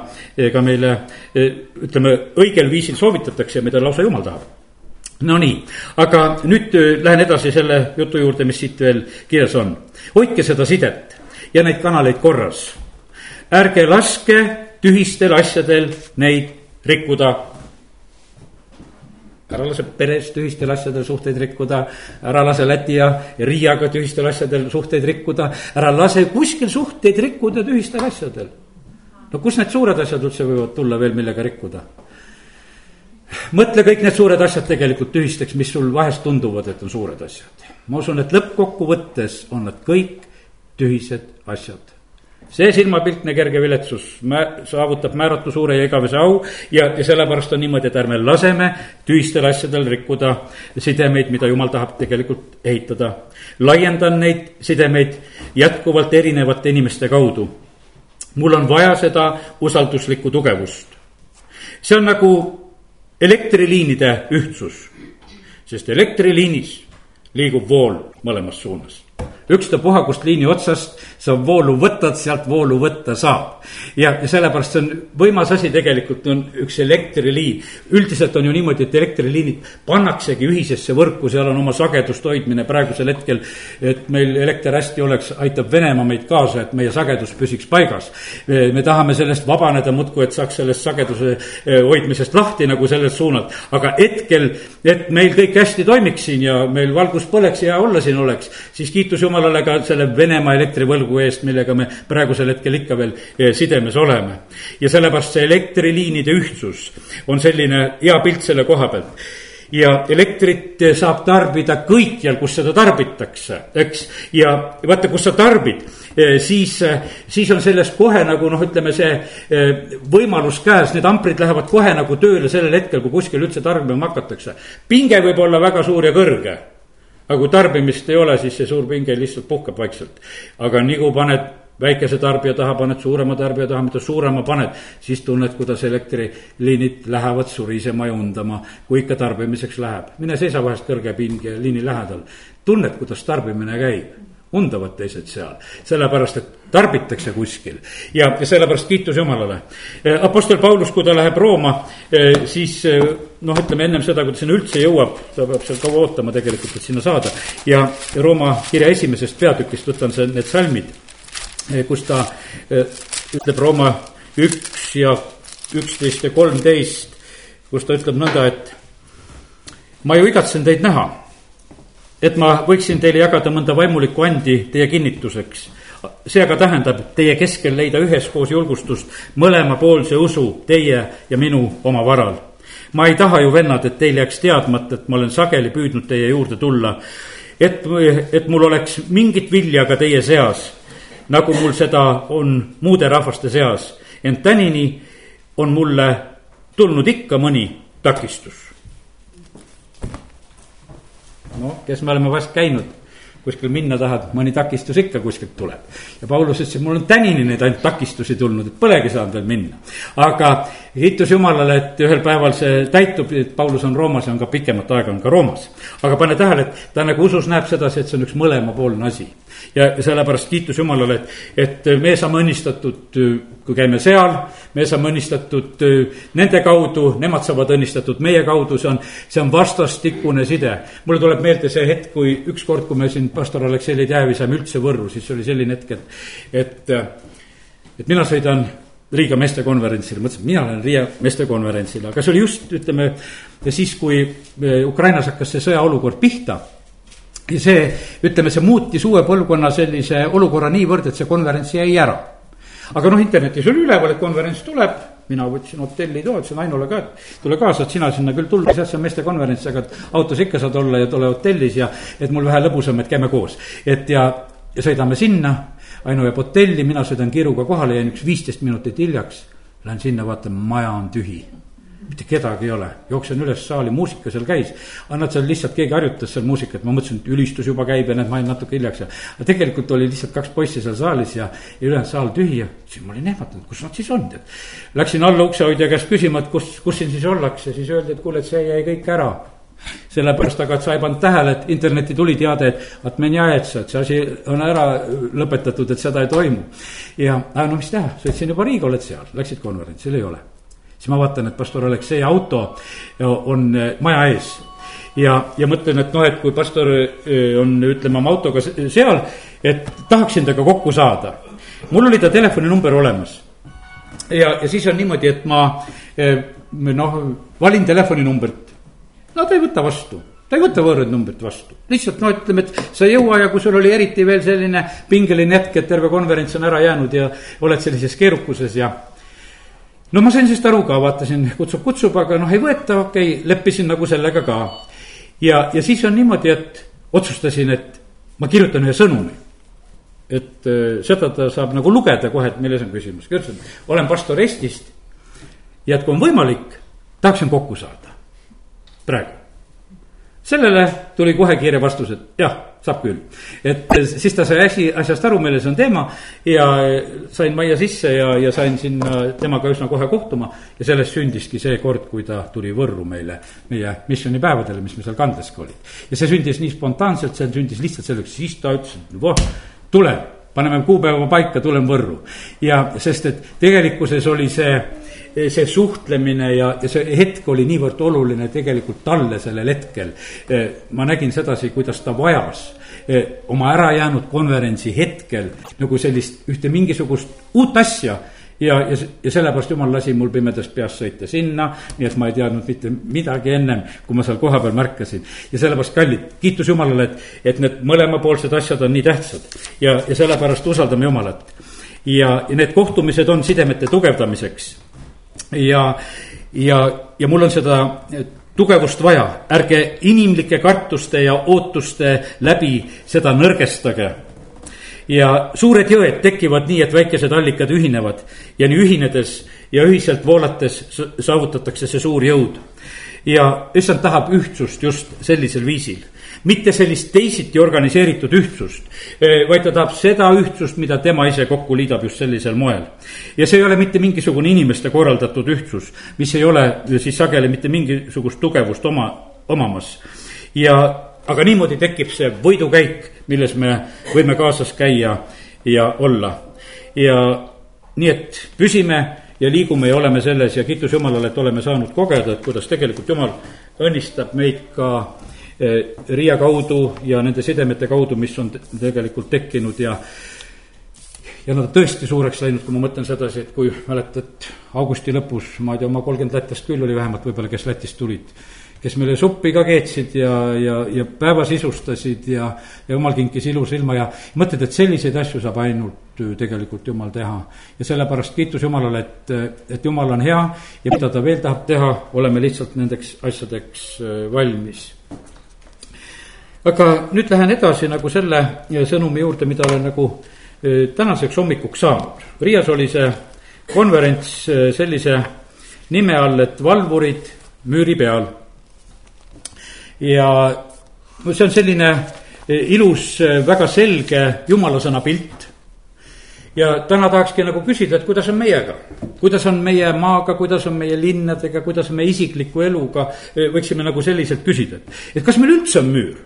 ka meile ütleme, õigel viisil soovitatakse ja mida lausa jumal tahab Nonii, aga nüüd äh, lähen edasi selle jutu juurde, mis siit veel kirjas on. hoidke seda sidet ja neid kanaleid korras. ärge laske tühistel asjadel neid rikkuda. ära lase peres tühistel asjadel suhteid rikkuda, ära lase Läti ja Riiaga tühistel asjadel suhteid rikkuda, ära lase kuskil suhteid rikkuda tühistel asjadel. no kus need suured asjad üldse võivad tulla veel, millega rikkuda? Mõtle kõik need suured asjad tegelikult tühisteks, mis sul vahest tunduvad, et on suured asjad. ma usun, et lõppkokkuvõttes on nad kõik tühised asjad see silmapiltne kerge viletsus mä-, saavutab määratu suure ja igavese au ja, ja sellepärast on niimoodi, et ärme laseme tühistel asjadel rikkuda sidemeid, mida jumal tahab tegelikult ehitada. laiendan neid sidemeid jätkuvalt erinevate inimeste kaudu. mul on vaja seda usalduslikku tugevust. see on nagu elektriliinide ühtsus, sest elektriliinis liigub vool mõlemas suunas. Ükstapuha, kust liini otsast sa voolu võtad, sealt voolu võtta saab. ja, ja sellepärast see on võimas asi tegelikult on üks elektriliin. üldiselt on ju niimoodi, et elektriliinid pannaksegi ühisesse võrku, seal on oma sageduste hoidmine praegusel hetkel. et meil elekter hästi oleks, aitab Venemaa meid kaasa, et meie sagedus püsiks paigas. me tahame sellest vabaneda muudkui, et saaks sellest sageduse eh, hoidmisest lahti nagu sellelt suunalt. aga hetkel, et meil kõik hästi toimiks siin ja meil valgus põleks ja hea olla siin oleks, siis kiitus jumalale ka selle Venemaa elektrivõlgu eest, millega me praegusel hetkel ikka veel eh, sidemes oleme. ja sellepärast see elektriliinide ühtsus on selline hea pilt selle koha pealt ja elektrit saab tarbida kõikjal, kus seda tarbitakse, eks. ja vaata, kus sa tarbid, eh, siis, eh, siis on sellest kohe nagu noh, ütleme see võimalus käes, need amprid lähevad kohe nagu tööle sellel hetkel, kui kuskil üldse tarbima hakatakse. pinge võib olla väga suur ja kõrge aga kui tarbimist ei ole, siis see suur pinge lihtsalt puhkab vaikselt. aga nii kui paned väikese tarbija taha, paned suurema tarbija taha, mida suurema paned, siis tunned, kuidas elektriliinid lähevad surisema ja undama, kui ikka tarbimiseks läheb. mine seisa vahest kõrge pinge liini lähedal, tunned, kuidas tarbimine käib undavad teised seal, sellepärast et tarbitakse kuskil ja, ja sellepärast kiitus Jumalale. Apostel Paulus, kui ta läheb Rooma, eh, siis eh, noh, ütleme ennem seda, kui ta sinna üldse jõuab, ta peab seal kaua ootama tegelikult, et sinna saada. ja Rooma kirja esimesest peatükist võtan see, need salmid, eh, kus ta ütleb Rooma üks ja üksteist ja kolmteist, kus ta ütleb nõnda, et ma ju igatsen teid näha et ma võiksin teile jagada mõnda vaimulikku andi teie kinnituseks. see aga tähendab teie keskel leida üheskoos julgustust mõlemapoolse usu teie ja minu oma varal. Ma ei taha ju, vennad, et teil jääks teadmata, et ma olen sageli püüdnud teie juurde tulla. et, et mul oleks mingit vilja ka teie seas, nagu mul seda on muude rahvaste seas. ent tänini on mulle tulnud ikka mõni takistus noh, kes me oleme vast käinud kuskil minna tahad, mõni takistus ikka kuskilt tuleb. ja Paulus ütles, et mul on tänini neid ainult takistusi tulnud, et polegi saanud veel minna. aga kiitus Jumalale, et ühel päeval see täitub, et Paulus on Roomas ja on ka pikemat aega on ka Roomas. aga pane tähele, et ta nagu usus näeb sedasi, et see on üks mõlemapoolne asi ja sellepärast kiitus Jumalale, et, et me saame õnnistatud, kui käime seal, me saame õnnistatud nende kaudu, nemad saavad õnnistatud meie kaudu, see on, see on vastastikune side. mulle tuleb meelde see hetk, kui ükskord, kui me siin pastor Aleksei Leedjäävi saime üldse Võrru, siis oli selline hetk, et, et, et mina sõidan Riia meestekonverentsile, mõtlesin, et mina lähen Riia meestekonverentsile, aga see oli just, ütleme, siis, kui Ukrainas hakkas see sõjaolukord pihta ja see, ütleme, see muutis uue põlvkonna sellise olukorra niivõrd, et see konverents jäi ära. Aga noh, internetis oli üleval, et konverents tuleb, mina võtsin hotellitoa, ütlesin Ainule ka, et tule kaasa, et sina sinna küll tulla, see on meestekonverents, aga autos ikka saad olla ja tule hotellis ja et mul vähe lõbusam, et käime koos. et ja, ja sõidame sinna, Ainu jääb hotelli, mina sõidan kiiruga kohale, jäin üks viisteist minutit hiljaks. Lähen sinna, vaatan, maja on tühi mitte kedagi ei ole, jooksen üles saali, muusika seal käis. aga nad seal lihtsalt, keegi harjutas seal muusikat, ma mõtlesin, et ülistus juba käib ja näed, ma jäin natuke hiljaks ja. aga tegelikult oli lihtsalt kaks poissi seal saalis ja, ja ülejäänud saal tühi ja siis ma olin ehmatanud, kus nad siis on, tead. Läksin alla uksehoidja käest küsima, et kus, kus siin siis ollakse, siis öeldi, et kuule, et see jäi kõik ära sellepärast aga, et sa ei pannud tähele, et internetti tuli teade, et atmenjaetsa, et see asi on ära lõpetatud, et seda ei toimu. ja, no mis teha, sõitsin juba Riiga, oled seal, läksid konverentsile, ei ole siis ma vaatan, et pastor Aleksei auto on eh, maja ees ja, ja mõtlen, et noh, et kui pastor eh, on, ütleme, oma autoga seal, et tahaksin temaga kokku saada. mul oli ta telefoninumber olemas. ja, ja siis on niimoodi, et ma noh, valin telefoninumbrit. no ta ei võta vastu, ta ei võta võõraid numbrit vastu. lihtsalt no ütleme, et sa ei jõua ja kui sul oli eriti veel selline pingeline hetk, et terve konverents on ära jäänud ja oled sellises keerukuses ja no ma sain sellest aru ka, vaatasin, kutsub, kutsub, aga noh, ei võeta, okei okay,, leppisin nagu sellega ka. ja, ja siis on niimoodi, et otsustasin, et ma kirjutan ühe sõnumi. et äh, seda ta saab nagu lugeda kohe, et milles on küsimus. kirjutasin, olen pastor Eestist ja et kui on võimalik, tahaksin kokku saada praegu. Sellele tuli kohe kiire vastus, et jah saab küll. et siis ta sai asi, asjast aru, milles on teema ja sain majja sisse ja, ja sain sinna temaga üsna kohe kohtuma. ja sellest sündiski see kord, kui ta tuli Võrru meile, meie missioonipäevadele, mis me seal kandes ka olid. ja see sündis nii spontaanselt, see sündis lihtsalt selleks, siis ta ütles, et voh, tulen, paneme kuupäeva paika, tulen Võrru. ja sest, et tegelikkuses oli see see suhtlemine ja, ja see hetk oli niivõrd oluline tegelikult talle sellel hetkel. ma nägin sedasi, kuidas ta vajas oma ärajäänud konverentsi hetkel nagu sellist ühte mingisugust uut asja ja, ja, ja sellepärast jumal lasi mul pimedast peast sõita sinna, nii et ma ei teadnud mitte midagi ennem, kui ma seal kohapeal märkasin. ja sellepärast, kallid, kiitus Jumalale, et, et need mõlemapoolsed asjad on nii tähtsad ja, ja sellepärast usaldame Jumalat. ja, ja need kohtumised on sidemete tugevdamiseks ja, ja, ja mul on seda tugevust vaja, ärge inimlike kartuste ja ootuste läbi seda nõrgestage. ja suured jõed tekivad nii, et väikesed allikad ühinevad ja nii ühinedes ja ühiselt voolates saavutatakse see suur jõud. ja issand tahab ühtsust just sellisel viisil mitte sellist teisiti organiseeritud ühtsust, eh, vaid ta tahab seda ühtsust, mida tema ise kokku liidab just sellisel moel. ja see ei ole mitte mingisugune inimeste korraldatud ühtsus, mis ei ole siis sageli mitte mingisugust tugevust oma, omamas. ja, aga niimoodi tekib see võidukäik, milles me võime kaasas käia ja olla. ja nii, et püsime ja liigume ja oleme selles ja kiitus Jumalale, et oleme saanud kogeda, et kuidas tegelikult Jumal õnnistab meid ka Riia kaudu ja nende sidemete kaudu, mis on tegelikult tekkinud ja ja nad on tõesti suureks läinud, kui ma mõtlen sedasi, et kui mäletad, augusti lõpus, ma ei tea, oma kolmkümmend lätlast küll oli vähemalt võib-olla, kes Lätist tulid. kes meile suppi ka keetsid ja, ja, ja päeva sisustasid ja, ja jumal kinkis ilusa ilma ja mõtled, et selliseid asju saab ainult tegelikult jumal teha. ja sellepärast kiitus Jumalale, et, et jumal on hea ja mida ta veel tahab teha, oleme lihtsalt nendeks asjadeks äh, valmis aga nüüd lähen edasi nagu selle sõnumi juurde, mida olen nagu e, tänaseks hommikuks saanud. Riias oli see konverents e, sellise nime all, et valvurid müüri peal. ja see on selline ilus, väga selge jumalasõna pilt. ja täna tahakski nagu küsida, et kuidas on meiega, kuidas on meie maaga, kuidas on meie linnadega, kuidas on meie isikliku eluga, võiksime nagu selliselt küsida, et, et kas meil üldse on müür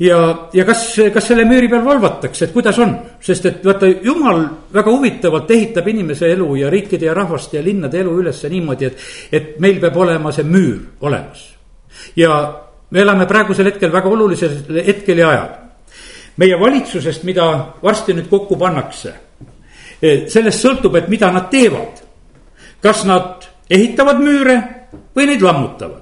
ja, ja kas, kas selle müüri peal valvatakse, et kuidas on, sest et vaata, jumal väga huvitavalt ehitab inimese elu ja riikide ja rahvaste ja linnade elu üles niimoodi, et, et meil peab olema see müür olemas. ja me elame praegusel hetkel väga olulisel hetkel ja ajal. meie valitsusest, mida varsti nüüd kokku pannakse, e, sellest sõltub, et mida nad teevad. kas nad ehitavad müüre või neid lammutavad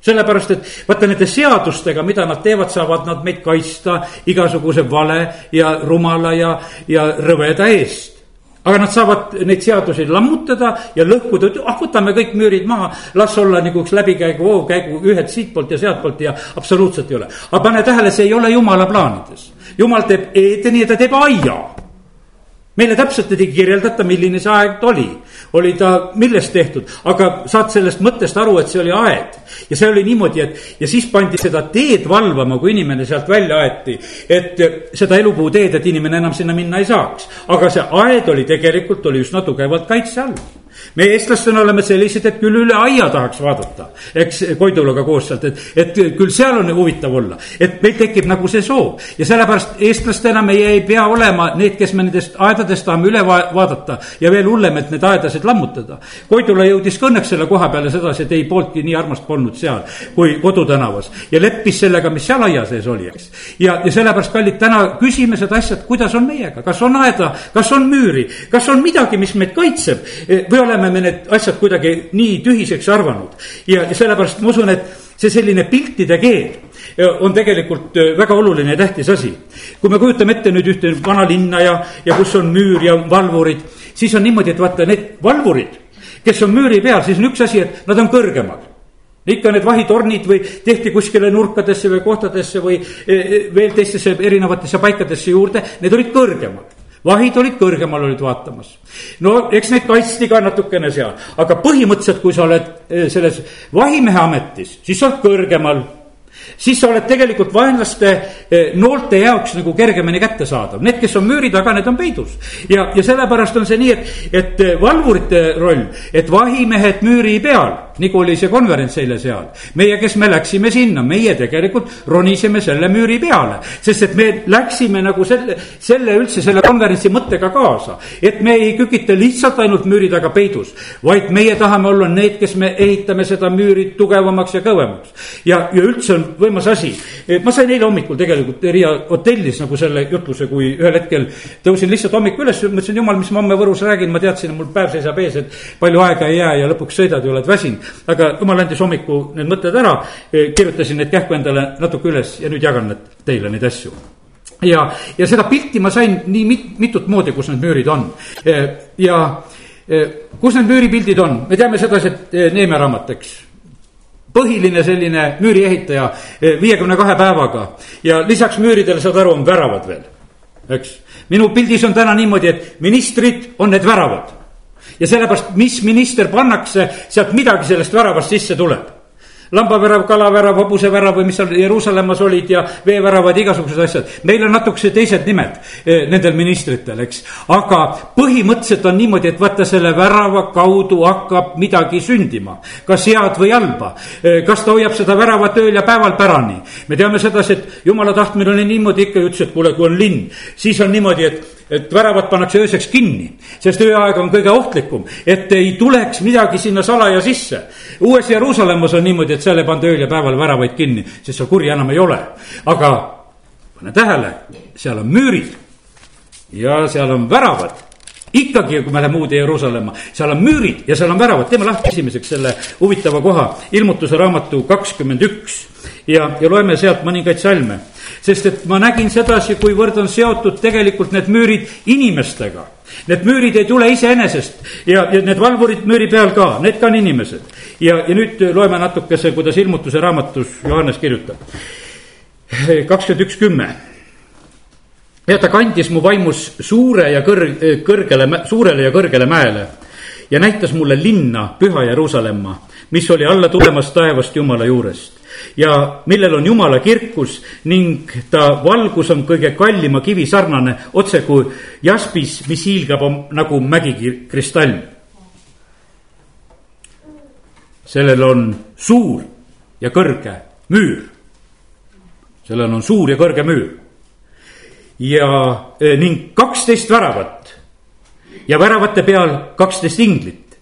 sellepärast, et vaata nende seadustega, mida nad teevad, saavad nad meid kaitsta igasuguse vale ja rumala ja, ja rõveda eest aga nad saavad neid seadusi lammutada ja lõhkuda, ah võtame kõik müürid maha, las olla nagu üks läbikäigu, voogkäigu ühed siitpoolt ja sealtpoolt ja absoluutselt ei ole. aga pane tähele, see ei ole jumala plaanides. jumal teeb Eedeni ja ta teeb aia meile täpselt ei kirjeldata, milline see aed oli, oli ta millest tehtud, aga saad sellest mõttest aru, et see oli aed. ja see oli niimoodi, et ja siis pandi seda teed valvama, kui inimene sealt välja aeti. et seda elupuu teed, et inimene enam sinna minna ei saaks, aga see aed oli tegelikult, oli üsna tugevalt kaitse all me eestlastena oleme sellised, et küll üle aia tahaks vaadata, eks Koidulaga koos sealt, et, et küll seal on huvitav olla. et meil tekib nagu see soov ja sellepärast eestlastena meie ei pea olema need, kes me nendest aedadest tahame üle va vaadata ja veel hullem, et need aedasid lammutada. Koidula jõudis ka õnneks selle koha peale sedasi, et ei pooltki nii armast polnud seal kui kodutänavas ja leppis sellega, mis seal aia sees oli, eks. ja, ja sellepärast, kallid, täna küsime seda asja, kuidas on meiega, kas on aeda, kas on müüri, kas on midagi, mis meid kaitseb või oleme me need asjad kuidagi nii tühiseks arvanud. ja, sellepärast ma usun, et see selline piltide keel on tegelikult äh, väga oluline ja tähtis asi. kui me kujutame ette nüüd ühte vanalinna ja, ja kus on müür ja valvurid, siis on niimoodi, et vaata need valvurid, kes on müüri peal, siis on üks asi, et nad on kõrgemal ikka need vahitornid või tehti kuskile nurkadesse või kohtadesse või e, e, veel teistesse erinevatesse paikadesse juurde, need olid kõrgemal vahid olid kõrgemal, olid vaatamas. no eks neid kaitsti ka natukene seal, aga põhimõtteliselt, kui sa oled e, selles vahimehe ametis, siis sa oled kõrgemal siis sa oled tegelikult vaenlaste eh, noolte jaoks nagu kergemini kättesaadav. Need, kes on müüri taga, need on peidus. ja, ja sellepärast on see nii, et, et eh, valvurite roll, et vahimehed müüri peal, nagu oli see konverents eile seal. meie, kes me läksime sinna, meie tegelikult ronisime selle müüri peale. sest et me läksime nagu selle, selle üldse selle konverentsi mõttega kaasa. et me ei kükita lihtsalt ainult müüri taga peidus, vaid meie tahame olla need, kes me ehitame seda müüri tugevamaks ja kõvemaks. ja, ja üldse on võimas asi. ma sain eile hommikul tegelikult Riia hotellis nagu selle jutluse, kui ühel hetkel tõusin lihtsalt hommikul üles, mõtlesin, jumal, mis ma homme Võrus räägin, ma teadsin, mul päev seisab ees, et palju aega ei jää ja lõpuks sõidad ja oled väsinud. aga jumal andis hommiku need mõtted ära, kirjutasin need kähku endale natuke üles ja nüüd jagan need teile neid asju ja, ja seda pilti ma sain nii mit, mitut moodi, kus need müürid on. ja kus need müüripildid on, me teame sedasi, et Neemia raamat, eks põhiline selline müüriehitaja eh, viiekümne kahe päevaga. Ja lisaks müüridele, saad aru, on väravad veel, eks. minu pildis on täna niimoodi, et ministrid on need väravad. Ja sellepärast, mis minister pannakse, sealt midagi sellest väravast sisse tuleb lambavärav, kalavärav, hobusevärav või mis seal Jeruusalemmas olid ja veeväravad, igasugused asjad. meil on natukese teised nimed eh, nendel ministritel, eks. aga põhimõtteliselt on niimoodi, et vaata selle värava kaudu hakkab midagi sündima. kas head või halba. Eh, kas ta hoiab seda väravat ööl ja päeval pärani. me teame sedasi, et jumala tahtmine oli niimoodi ikka, ütles, et kuule, kui on linn, siis on niimoodi, et et väravad pannakse ööseks kinni, sest ööaeg on kõige ohtlikum, et ei tuleks midagi sinna salaja sisse. uues Jeruusalemmas on niimoodi, et seal ei panda ööl ja päeval väravaid kinni, sest seal kuri enam ei ole. aga pane tähele, seal on müürid ja seal on väravad ikkagi, kui me läheme uude Jeruusalemma, seal on müürid ja seal on väravad, teeme lahti esimeseks selle huvitava koha, ilmutuse raamatu kakskümmend üks ja, ja loeme sealt mõningaid salme sest et ma nägin sedasi, kuivõrd on seotud tegelikult need müürid inimestega. Need müürid ei tule iseenesest ja, ja need valvurid müüri peal ka, need ka on inimesed. ja, ja nüüd loeme natukese, kuidas ilmutuse raamatus Johannes kirjutab. kakskümmend üks, kümme ja ta kandis mu vaimus suure ja kõr-, kõrgele, suurele ja kõrgele mäele ja näitas mulle linna, püha Jeruusalemma, mis oli alla tulemas taevast Jumala juurest ja millel on jumala kirkus ning ta valgus on kõige kallima kivi sarnane, otse kui jaspis, mis hiilgab nagu mägikristall. sellel on suur ja kõrge müür. sellel on suur ja kõrge müür. ja e, ning kaksteist väravat ja väravate peal kaksteist inglit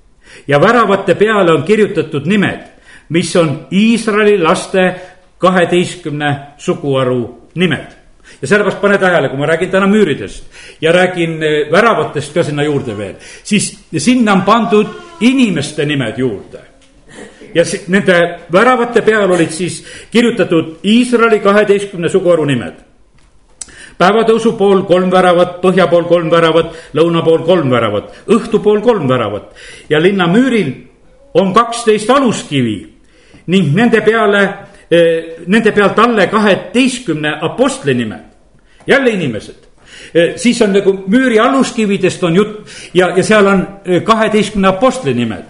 ja väravate peale on kirjutatud nimed mis on Iisraeli laste kaheteistkümne suguharu nimed. ja sellepärast pane tähele, kui ma räägin täna müüridest ja räägin eh, väravatest ka sinna juurde veel, siis sinna on pandud inimeste nimed juurde ja nende väravate peal olid siis kirjutatud Iisraeli kaheteistkümne suguharu nimed. päevatõusu pool kolm väravat, põhja pool kolm väravat, lõuna pool kolm väravat, õhtu pool kolm väravat ja linna müüril on kaksteist aluskivi ning nende peale, eh, nende pealt alle kaheteistkümne apostli nimed. jälle inimesed eh, siis on nagu müüri aluskividest on jutt ja, ja seal on eh, kaheteistkümne apostli nimed.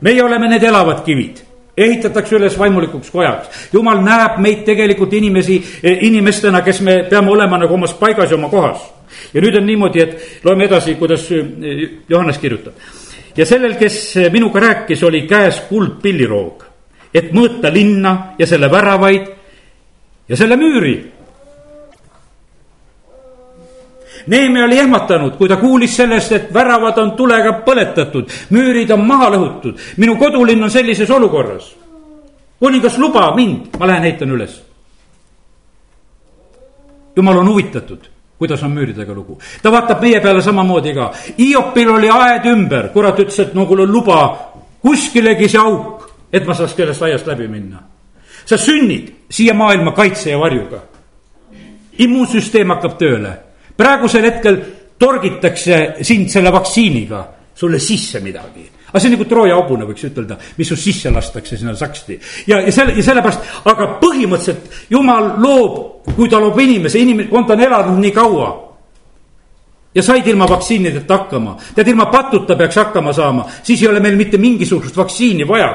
meie oleme need elavad kivid, ehitatakse üles vaimulikuks kojaks. jumal näeb meid tegelikult inimesi, inimestena, kes me peame olema nagu omas paigas ja oma kohas. ja nüüd on niimoodi, et loeme edasi, kuidas Johannes kirjutab. ja sellel, kes minuga rääkis, oli käes kuldpilliroog et mõõta linna ja selle väravaid ja selle müüri. Neeme oli ehmatanud, kui ta kuulis sellest, et väravad on tulega põletatud, müürid on maha lõhutud, minu kodulinn on sellises olukorras. kuningas, luba mind, ma lähen ehitan üles. jumal on huvitatud kuidas on müüridega lugu. ta vaatab meie peale samamoodi ka. Hiopil oli aed ümber, kurat ütles, et no kuule luba kuskilegi see auk et ma saaks sellest aiast läbi minna. sa sünnid siia maailma kaitse ja varjuga. immuunsüsteem hakkab tööle, praegusel hetkel torgitakse sind selle vaktsiiniga sulle sisse midagi aga see on nagu Trooja hobune, võiks ütelda, mis su sisse lastakse sinna saksti. ja, ja selle, ja sellepärast, aga põhimõtteliselt jumal loob, kui ta loob inimese, inimene, on ta elanud nii kaua ja said ilma vaktsiinideta hakkama. tead, ilma patuta peaks hakkama saama, siis ei ole meil mitte mingisugust vaktsiini vaja.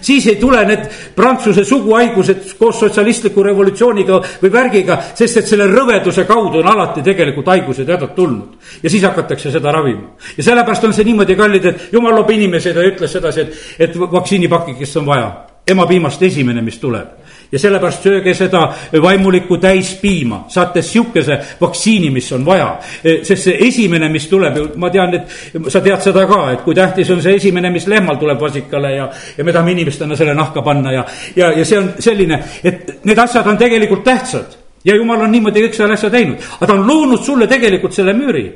Siis ei tule need Prantsuse suguhaigused koos sotsialistliku revolutsiooniga või värgiga, sest et selle rõveduse kaudu on alati tegelikult haigused hädad tulnud. ja siis hakatakse seda ravima. ja sellepärast on see niimoodi kallid, et jumal loob inimesed ja ütles sedasi, et, et vaktsiinipakikest on vaja. emapiimast esimene, mis tuleb ja sellepärast sööge seda vaimulikku täispiima, saate sihukese vaktsiini, mis on vaja. sest see esimene, mis tuleb ju, ma tean, et sa tead seda ka, et kui tähtis on see esimene, mis lehmal tuleb vasikale ja, ja me tahame inimestena selle nahka panna ja, ja, ja see on selline, et need asjad on tegelikult tähtsad. Ja jumal on niimoodi kõik selle asja teinud, aga ta on loonud sulle tegelikult selle müüri.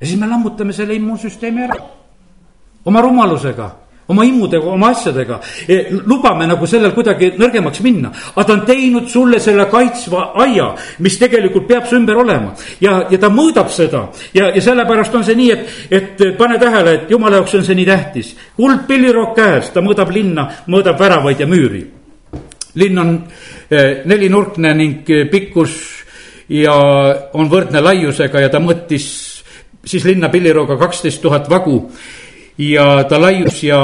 ja siis me lammutame selle immuunsüsteemi ära. Oma rumalusega oma immudega, oma asjadega. E, lubame nagu sellel kuidagi nõrgemaks minna, aga ta on teinud sulle selle kaitsva aia, mis tegelikult peab su ümber olema. ja, ja ta mõõdab seda ja, ja sellepärast on see nii, et, et pane tähele, et jumala jaoks on see nii tähtis. kuld pillirokk käes, ta mõõdab linna, mõõdab väravaid ja müüri. linn on e, nelinurkne ning pikkus ja on võrdne laiusega ja ta mõõtis siis linna pillirooga kaksteist tuhat vagu ja ta laius ja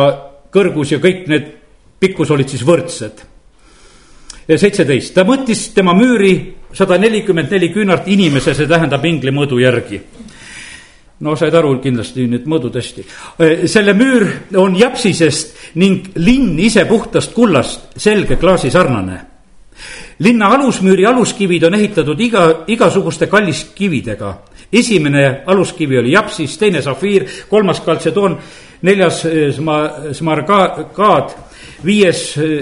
kõrgus ja kõik need pikkus olid siis võrdsed. seitseteist, ta mõõtis tema müüri sada nelikümmend neli küünart inimese, see tähendab ingli mõõdu järgi no said aru kindlasti need mõõdud hästi. selle müür on japsisest ning linn ise puhtast kullast, selge klaasi sarnane. linna alusmüüri aluskivid on ehitatud iga, igasuguste kalliskividega esimene aluskivi oli japsis, teine safiir, kolmas kaltsedoon, neljas eh, sma-, smargaad, viies eh,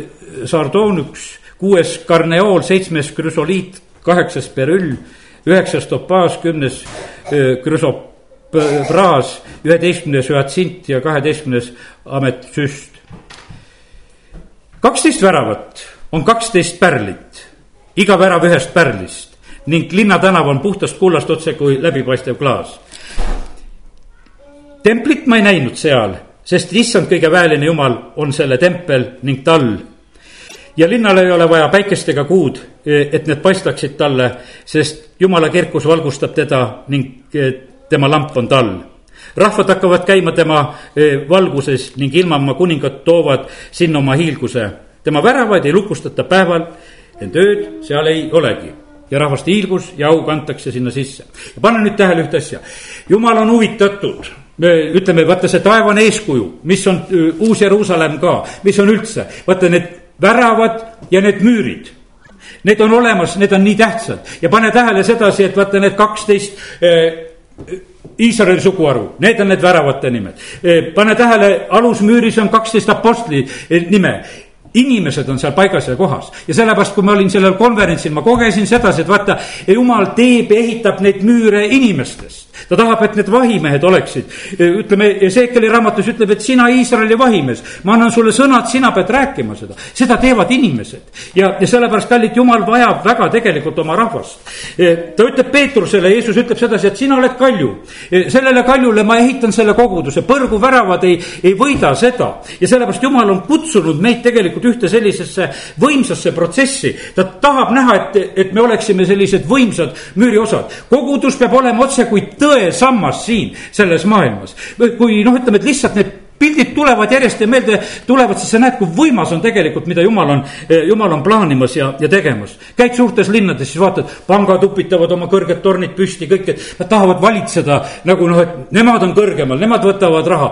sardoonüks, kuues karneool, seitsmes krüsoliit, kaheksas perüll, üheksas topaas, kümnes krüsopraas, üheteistkümnes hüatsint ja kaheteistkümnes ametsüst. kaksteist väravat on kaksteist pärlit, iga värav ühest pärlist ning linnatänav on puhtast kullast otse kui läbipaistev klaas. templit ma ei näinud seal, sest issand kõige väeline jumal on selle tempel ning tall. ja linnal ei ole vaja päikest ega kuud, et need paistaksid talle, sest jumala kirkus valgustab teda ning eh, tema lamp on tall rahvad hakkavad käima tema eh, valguses ning ilmamaa kuningad toovad sinna oma hiilguse. tema väravaid ei lukustata päeval, ent ööd seal ei olegi ja rahvaste hiilgus ja au kantakse sinna sisse. pane nüüd tähele ühte asja, jumal on huvitatud ütleme, vaata see taevane eeskuju, mis on Uus-Jeruusalemm ka, mis on üldse, vaata need väravad ja need müürid. Need on olemas, need on nii tähtsad ja pane tähele sedasi, et vaata need kaksteist Iisraeli suguharu, need on need väravate nimed. pane tähele, alusmüüris on kaksteist apostli nime inimesed on seal paigas ja kohas ja sellepärast, kui ma olin sellel konverentsil, ma kogesin sedasi, et vaata, jumal teeb ja ehitab neid müüre inimestest ta tahab, et need vahimehed oleksid, ütleme, Ezekieli raamatus ütleb, et sina, Iisraeli vahimees, ma annan sulle sõnad, sina pead rääkima seda. seda teevad inimesed ja, ja sellepärast, kallid, jumal vajab väga tegelikult oma rahvast. ta ütleb Peetrusele, Jeesus ütleb sedasi, et sina oled kalju. sellele kaljule ma ehitan selle koguduse, põrguväravad ei, ei võida seda. ja sellepärast Jumal on kutsunud meid tegelikult ühte sellisesse võimsasse protsessi. ta tahab näha, et, et me oleksime sellised võimsad müüriosad. kogudus peab olema otse kui tõesammas siin selles maailmas. kui noh, ütleme, et lihtsalt need pildid tulevad järjest ja meelde tulevad, siis sa näed, kui võimas on tegelikult, mida jumal on, jumal on plaanimas ja, ja tegemas. käid suurtes linnades, siis vaatad, pangad upitavad oma kõrged tornid püsti, kõik, et nad tahavad valitseda nagu noh, et nemad on kõrgemal, nemad võtavad raha.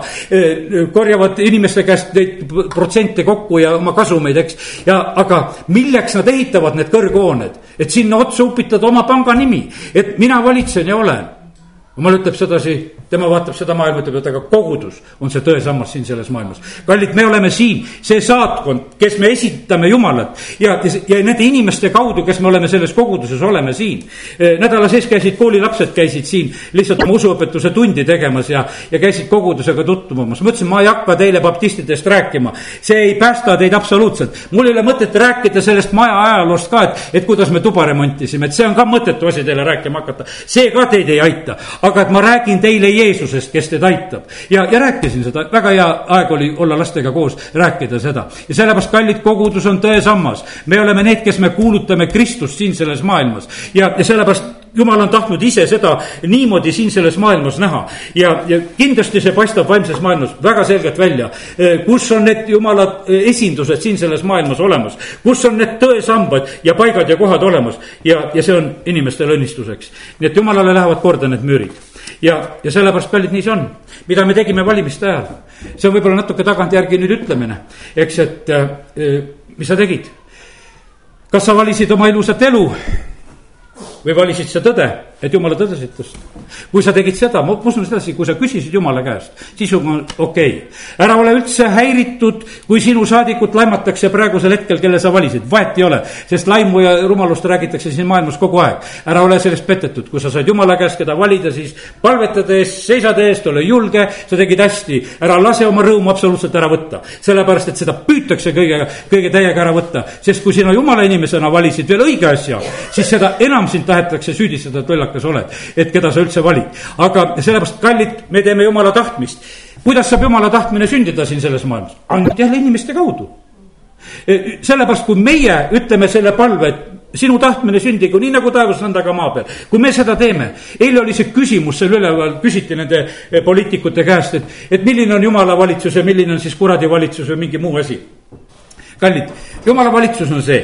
korjavad inimeste käest neid protsente kokku ja oma kasumeid, eks. ja aga milleks nad ehitavad need kõrghooned, et sinna otsa upitada oma panga nimi, et mina valitsen ja olen jumal ütleb sedasi, tema vaatab seda maailma, ütleb, et aga kogudus on see tõesammas siin selles maailmas. kallid, me oleme siin, see saatkond, kes me esitame Jumalat ja, ja nende inimeste kaudu, kes me oleme selles koguduses, oleme siin. E, nädala sees käisid koolilapsed, käisid siin lihtsalt oma usuõpetuse tundi tegemas ja, ja käisid kogudusega tutvumas. ma ütlesin, ma ei hakka teile baptistidest rääkima, see ei päästa teid absoluutselt. mul ei ole mõtet rääkida sellest maja ajaloost ka, et, et kuidas me tuba remontisime, et see on ka mõttetu asi teile rääkima hakata, see ka teid ei aita aga et ma räägin teile Jeesusest, kes teid aitab. ja, ja rääkisin seda, väga hea aeg oli olla lastega koos, rääkida seda. ja sellepärast, kallid kogudus on tõesammas. me oleme need, kes me kuulutame Kristust siin selles maailmas ja, ja sellepärast jumal on tahtnud ise seda niimoodi siin selles maailmas näha ja, ja kindlasti see paistab vaimses maailmas väga selgelt välja. kus on need jumala esindused siin selles maailmas olemas, kus on need tõesambad ja paigad ja kohad olemas ja, ja see on inimestele õnnistuseks. nii et jumalale lähevad korda need müürid ja, ja sellepärast, kallid, nii see on. mida me tegime valimiste ajal, see on võib-olla natuke tagantjärgi nüüd ütlemine, eks, et äh, mis sa tegid? kas sa valisid oma ilusat elu või valisid sa tõde, et jumala tõdesitust. kui sa tegid seda, ma usun sedasi, kui sa küsisid jumala käest, siis on okei okay.. ära ole üldse häiritud, kui sinu saadikut laimatakse praegusel hetkel, kelle sa valisid, vahet ei ole. sest laimu ja rumalust räägitakse siin maailmas kogu aeg. ära ole sellest petetud, kui sa said jumala käest keda valida, siis palvetade eest, seisade eest, ole julge, sa tegid hästi. ära lase oma rõõmu absoluutselt ära võtta, sellepärast et seda püütakse kõige, kõige täiega ära võtta. sest kui sina jumala inimesena valisid veel õige asja, siis seda enam sind tahetakse süüdistada, et lollakas oled. et keda sa üldse valid. aga sellepärast, kallid, me teeme jumala tahtmist. kuidas saab jumala tahtmine sündida siin selles maailmas? ainult jälle inimeste kaudu. E, sellepärast, kui meie ütleme selle palve, et sinu tahtmine sündigu nii nagu taevas, nõnda ka maa peal. kui me seda teeme, eile oli see küsimus seal üleval, küsiti nende e, poliitikute käest, et, et milline on jumala valitsus ja milline on siis kuradi valitsus või mingi muu asi. kallid, jumala valitsus on see,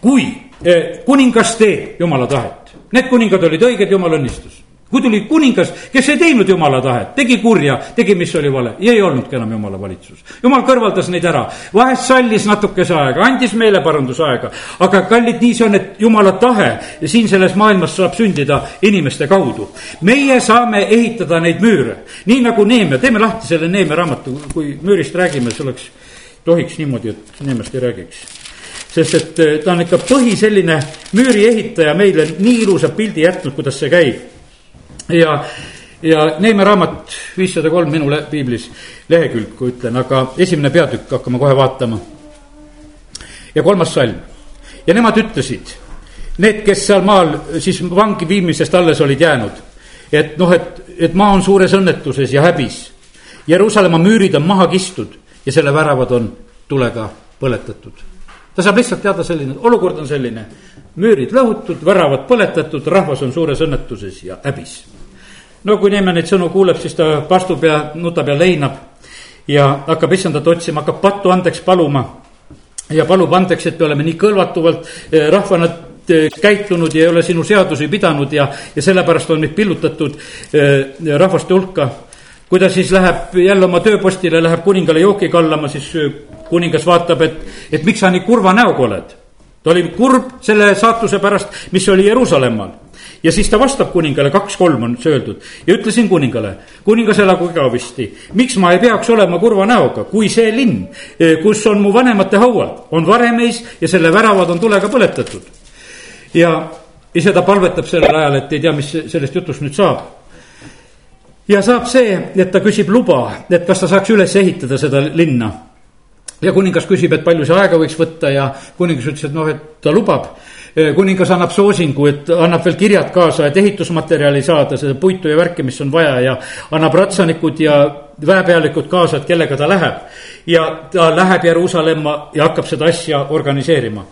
kui Eh, kuningas teeb jumala tahet. Need kuningad olid õiged, jumal õnnistus. kui tuli kuningas, kes ei teinud jumala tahet, tegi kurja, tegi, mis oli vale ja ei olnudki enam jumala valitsus. jumal kõrvaldas neid ära, vahest sallis natukese aega, andis meeleparandusaega, aga kallid, nii see on, et jumala tahe siin selles maailmas saab sündida inimeste kaudu. meie saame ehitada neid müüre, nii nagu Neemia, teeme lahti selle Neemia raamatu, kui müürist räägime, see oleks, tohiks niimoodi, et Neemiast ei räägiks sest et eh, ta on ikka põhi selline müüriehitaja meile nii ilusa pildi jätnud, kuidas see käib. ja, ja Neeme raamat viissada kolm minu piiblis lehekülg, kui ütlen, aga esimene peatükk hakkame kohe vaatama. ja kolmas salm ja nemad ütlesid, need, kes seal maal siis vangi viimisest alles olid jäänud, et noh, et, et maa on suures õnnetuses ja häbis. Jeruusalemma müürid on maha kistud ja selle väravad on tulega põletatud ta saab lihtsalt teada selline, olukord on selline, müürid lõhutud, väravad põletatud, rahvas on suures õnnetuses ja häbis. no kui Neeme neid sõnu kuuleb, siis ta pastub ja nutab ja leinab ja hakkab issandat otsima, hakkab pattu andeks paluma ja palub andeks, et me oleme nii kõlvatuvalt eh, rahvana eh, käitunud ja ei ole sinu seadusi pidanud ja, ja sellepärast on meid pillutatud eh, rahvaste hulka. Kui ta siis läheb jälle oma tööpostile, läheb kuningale jooki kallama, siis kuningas vaatab, et, et miks sa nii kurva näoga oled. ta oli kurb selle saatuse pärast, mis oli Jeruusalemmal. ja siis ta vastab kuningale, kaks-kolm on see öeldud ja ütlesin kuningale, kuningas elagu igavesti. miks ma ei peaks olema kurva näoga, kui see linn, eh, kus on mu vanemate hauad, on varemeis ja selle väravad on tulega põletatud. ja ise ta palvetab sellel ajal, et ei tea, mis sellest jutust nüüd saab ja saab see, et ta küsib luba, et kas ta saaks üles ehitada seda linna ja kuningas küsib, et palju see aega võiks võtta ja kuningas ütles, et noh, et ta lubab. kuningas annab soosingu, et annab veel kirjad kaasa, et ehitusmaterjali saada, seda puitu ja värki, mis on vaja ja annab ratsanikud ja väepealikud kaasa, et kellega ta läheb. ja ta läheb Jeruusalemma ja hakkab seda asja organiseerima.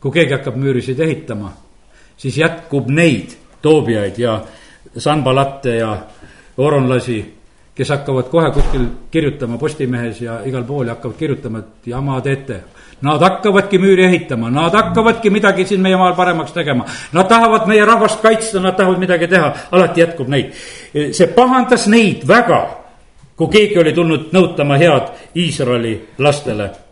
kui keegi hakkab müürisid ehitama, siis jätkub neid toobijaid ja sanbalatte ja oronlasi kes hakkavad kohe kuskil kirjutama Postimehes ja igal pool ja hakkavad kirjutama, et jama teete. Nad hakkavadki müüri ehitama, nad hakkavadki midagi siin meie maal paremaks tegema. Nad tahavad meie rahvast kaitsta, nad tahavad midagi teha, alati jätkub neid. see pahandas neid väga, kui keegi oli tulnud nõutama head Iisraeli lastele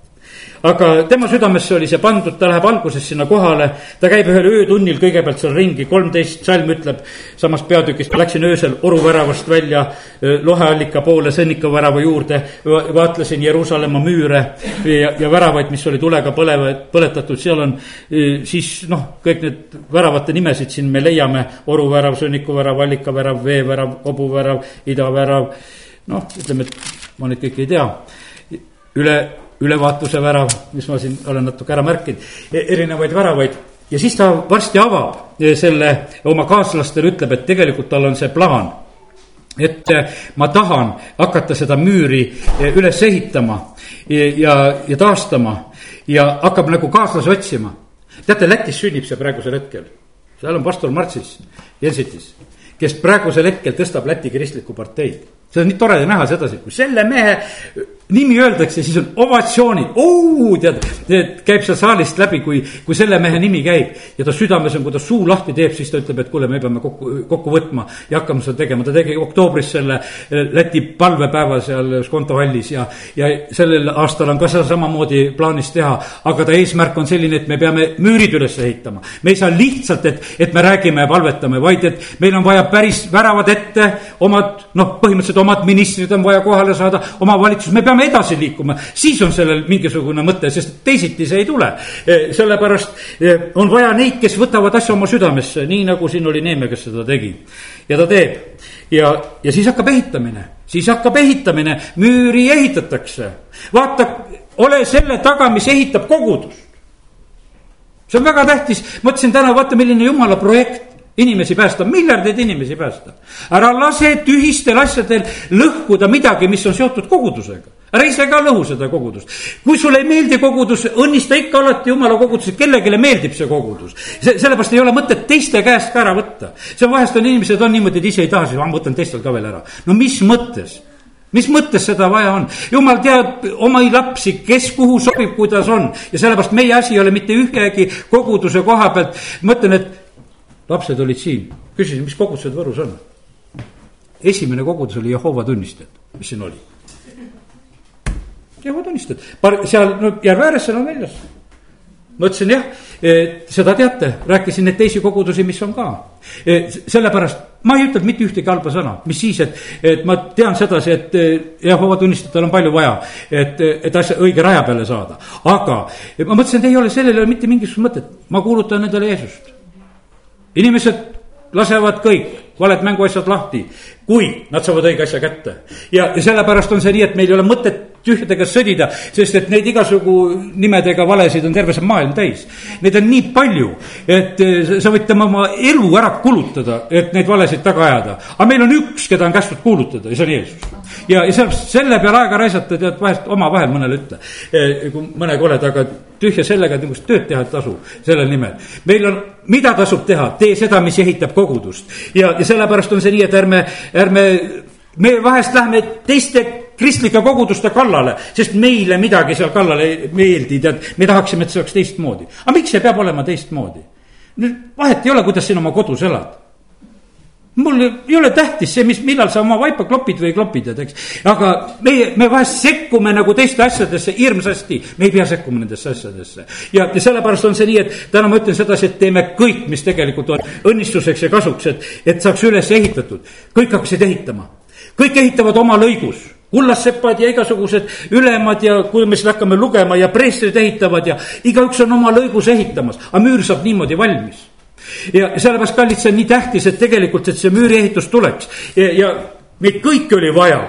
aga tema südamesse oli see pandud, ta läheb alguses sinna kohale, ta käib ühel öötunnil kõigepealt seal ringi, kolmteist salm ütleb samast peatükist, läksin öösel oruväravast välja loheallika poole, sõnnikavärava juurde, vaatlesin Jeruusalemma müüre ja, ja väravaid, mis oli tulega põlevad, põletatud, seal on siis noh, kõik need väravate nimesid siin me leiame, oruvärav, sõnnikuvärav, allikavärav, veevärav, hobuvärav, idavärav, noh, ütleme, et ma neid kõiki ei tea, üle ülevaatuse värav, mis ma siin olen natuke ära märkinud, e-, erinevaid väravaid ja siis ta varsti avab selle oma kaaslastele, ütleb, et tegelikult tal on see plaan et ma tahan hakata seda müüri üles ehitama ja, ja taastama ja hakkab nagu kaaslase otsima. teate, Lätis sünnib see praegusel hetkel, seal on pastor Martsis Jensitis, kes praegusel hetkel tõstab Läti kristlikku parteid. see on nii tore näha sedasi, kui selle mehe nimi öeldakse, siis on ovatsioonid, tead, tead, käib seal saalist läbi, kui, kui selle mehe nimi käib. ja ta südames on, kui ta suu lahti teeb, siis ta ütleb, et kuule, me peame kokku, kokku võtma ja hakkama seda tegema. ta tegi oktoobris selle eh, Läti palvepäeva seal Skonto hallis ja, ja sellel aastal on ka seda samamoodi plaanis teha. aga ta eesmärk on selline, et me peame müürid üles ehitama. me ei saa lihtsalt, et, et me räägime ja palvetame, vaid et meil on vaja päris väravad ette, omad, noh, põhimõtteliselt omad ministrid on vaja kohale saada, omavalitsus, me peame peame edasi liikuma, siis on sellel mingisugune mõte, sest teisiti see ei tule. Eh, sellepärast eh, on vaja neid, kes võtavad asja oma südamesse, nii nagu siin oli Neeme, kes seda tegi. ja ta teeb ja, ja siis hakkab ehitamine, siis hakkab ehitamine, müüri ehitatakse. vaata, ole selle taga, mis ehitab kogudust. see on väga tähtis, mõtlesin täna, vaata, milline jumala projekt inimesi päästa, miljardeid inimesi päästa. ära lase tühistel asjadel lõhkuda midagi, mis on seotud kogudusega. ära ise ka lõhu seda kogudust. kui sulle ei meeldi kogudus, õnnista ikka alati jumala kogudus, kellelegi meeldib see kogudus. sellepärast ei ole mõtet teiste käest ka ära võtta. see on vahest on inimesed on niimoodi, et ise ei taha, siis ma võtan teistelt ka veel ära. no mis mõttes? mis mõttes seda vaja on? jumal teab omi lapsi, kes kuhu sobib, kuidas on ja sellepärast meie asi ei ole mitte ühegi koguduse koha pealt, ma ütlen, et lapsed olid siin, küsisin, mis kogudused Võrus on. esimene kogudus oli Jehova tunnistajad, mis siin oli. Jehova tunnistajad, seal no järve ääres, seal on väljas. ma ütlesin jah, seda teate, rääkisin neid teisi kogudusi, mis on ka. sellepärast ma ei ütelnud mitte ühtegi halba sõna, mis siis, et, et ma tean sedasi, et Jehova tunnistajatel on palju vaja, et, et asja õige raja peale saada. aga ma mõtlesin, et ei ole, sellel ei ole mitte mingisugust mõtet, ma kuulutan nendele Jeesust inimesed lasevad kõik valed mänguasjad lahti, kui nad saavad õige asja kätte. ja, ja sellepärast on see nii, et meil ei ole mõtet tühjadega sõdida, sest et neid igasugu nimedega valesid on terve see maailm täis. Neid on nii palju, et eh, sa võid tema oma elu ära kulutada, et neid valesid taga ajada. aga meil on üks, keda on kästud kuulutada ja see on Jeesus. ja, ja sellepärast selle peale aega raisata, tead vahest omavahel mõnele ütle, eh, kui mõne koledaga tühja sellega, et niisugust tööd teha ei tasu sellel nimel. meil on, mida tasub teha, tee seda, mis ehitab kogudust ja, ja sellepärast on see nii, et ärme, ärme me vahest lähme teiste kristlike koguduste kallale, sest meile midagi seal kallal ei meeldi, tead, me tahaksime, et see oleks teistmoodi. aga miks see peab olema teistmoodi? nüüd vahet ei ole, kuidas sina oma kodus elad mul ei ole tähtis see, mis, millal sa oma vaipa klopid või ei klopi, tead, eks. aga meie, me vahest sekkume nagu teiste asjadesse hirmsasti, me ei pea sekkuma nendesse asjadesse. ja, sellepärast on see nii, et täna ma ütlen sedasi, et teeme kõik, mis tegelikult on õnnistuseks ja kasuks, et, et saaks üles ehitatud. kõik hakkasid ehitama, kõik ehitavad oma lõigus kullassepad ja igasugused ülemad ja kui me seda hakkame lugema ja preestrid ehitavad ja igaüks on oma lõigus ehitamas, aga müür saab niimoodi valmis. Ja sellepärast, kallid, see on nii tähtis, et tegelikult, et see müüriehitus tuleks. Ja, ja meid kõiki oli vaja,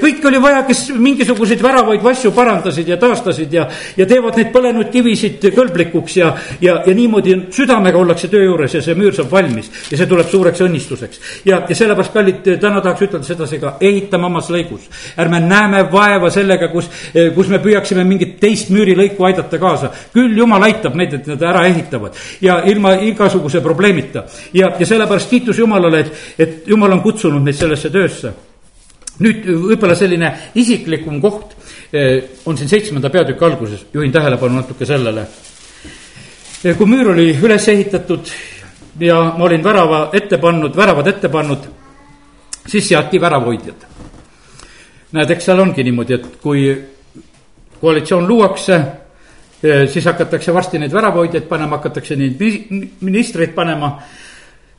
kõiki oli vaja, kes mingisuguseid väravaid asju parandasid ja taastasid ja, ja teevad neid põlenud kivisid kõlblikuks ja, ja, ja niimoodi südamega ollakse töö juures ja see müür saab valmis ja see tuleb suureks õnnistuseks. ja, ja sellepärast, kallid, täna tahaks ütelda sedasi ka, ehitame omas lõigus. ärme näeme vaeva sellega, kus, kus me püüaksime mingit teist müürilõiku aidata kaasa. küll jumal aitab neid, et nad ära ehitavad ja ilma igasuguse probleemita ja, ja sellepärast kiitus Jumalale, et, et Jumal on kutsunud meid sellesse töösse nüüd võib-olla selline isiklikum koht eh, on siin seitsmenda peatüki alguses, juhin tähelepanu natuke sellele. Eh, kui müür oli üles ehitatud ja ma olin värava ette pannud, väravad ette pannud, siis seati väravhoidjad. näed, eks seal ongi niimoodi, et kui koalitsioon luuakse, siis hakatakse varsti neid väravhoidjaid panema, hakatakse neid ministreid panema.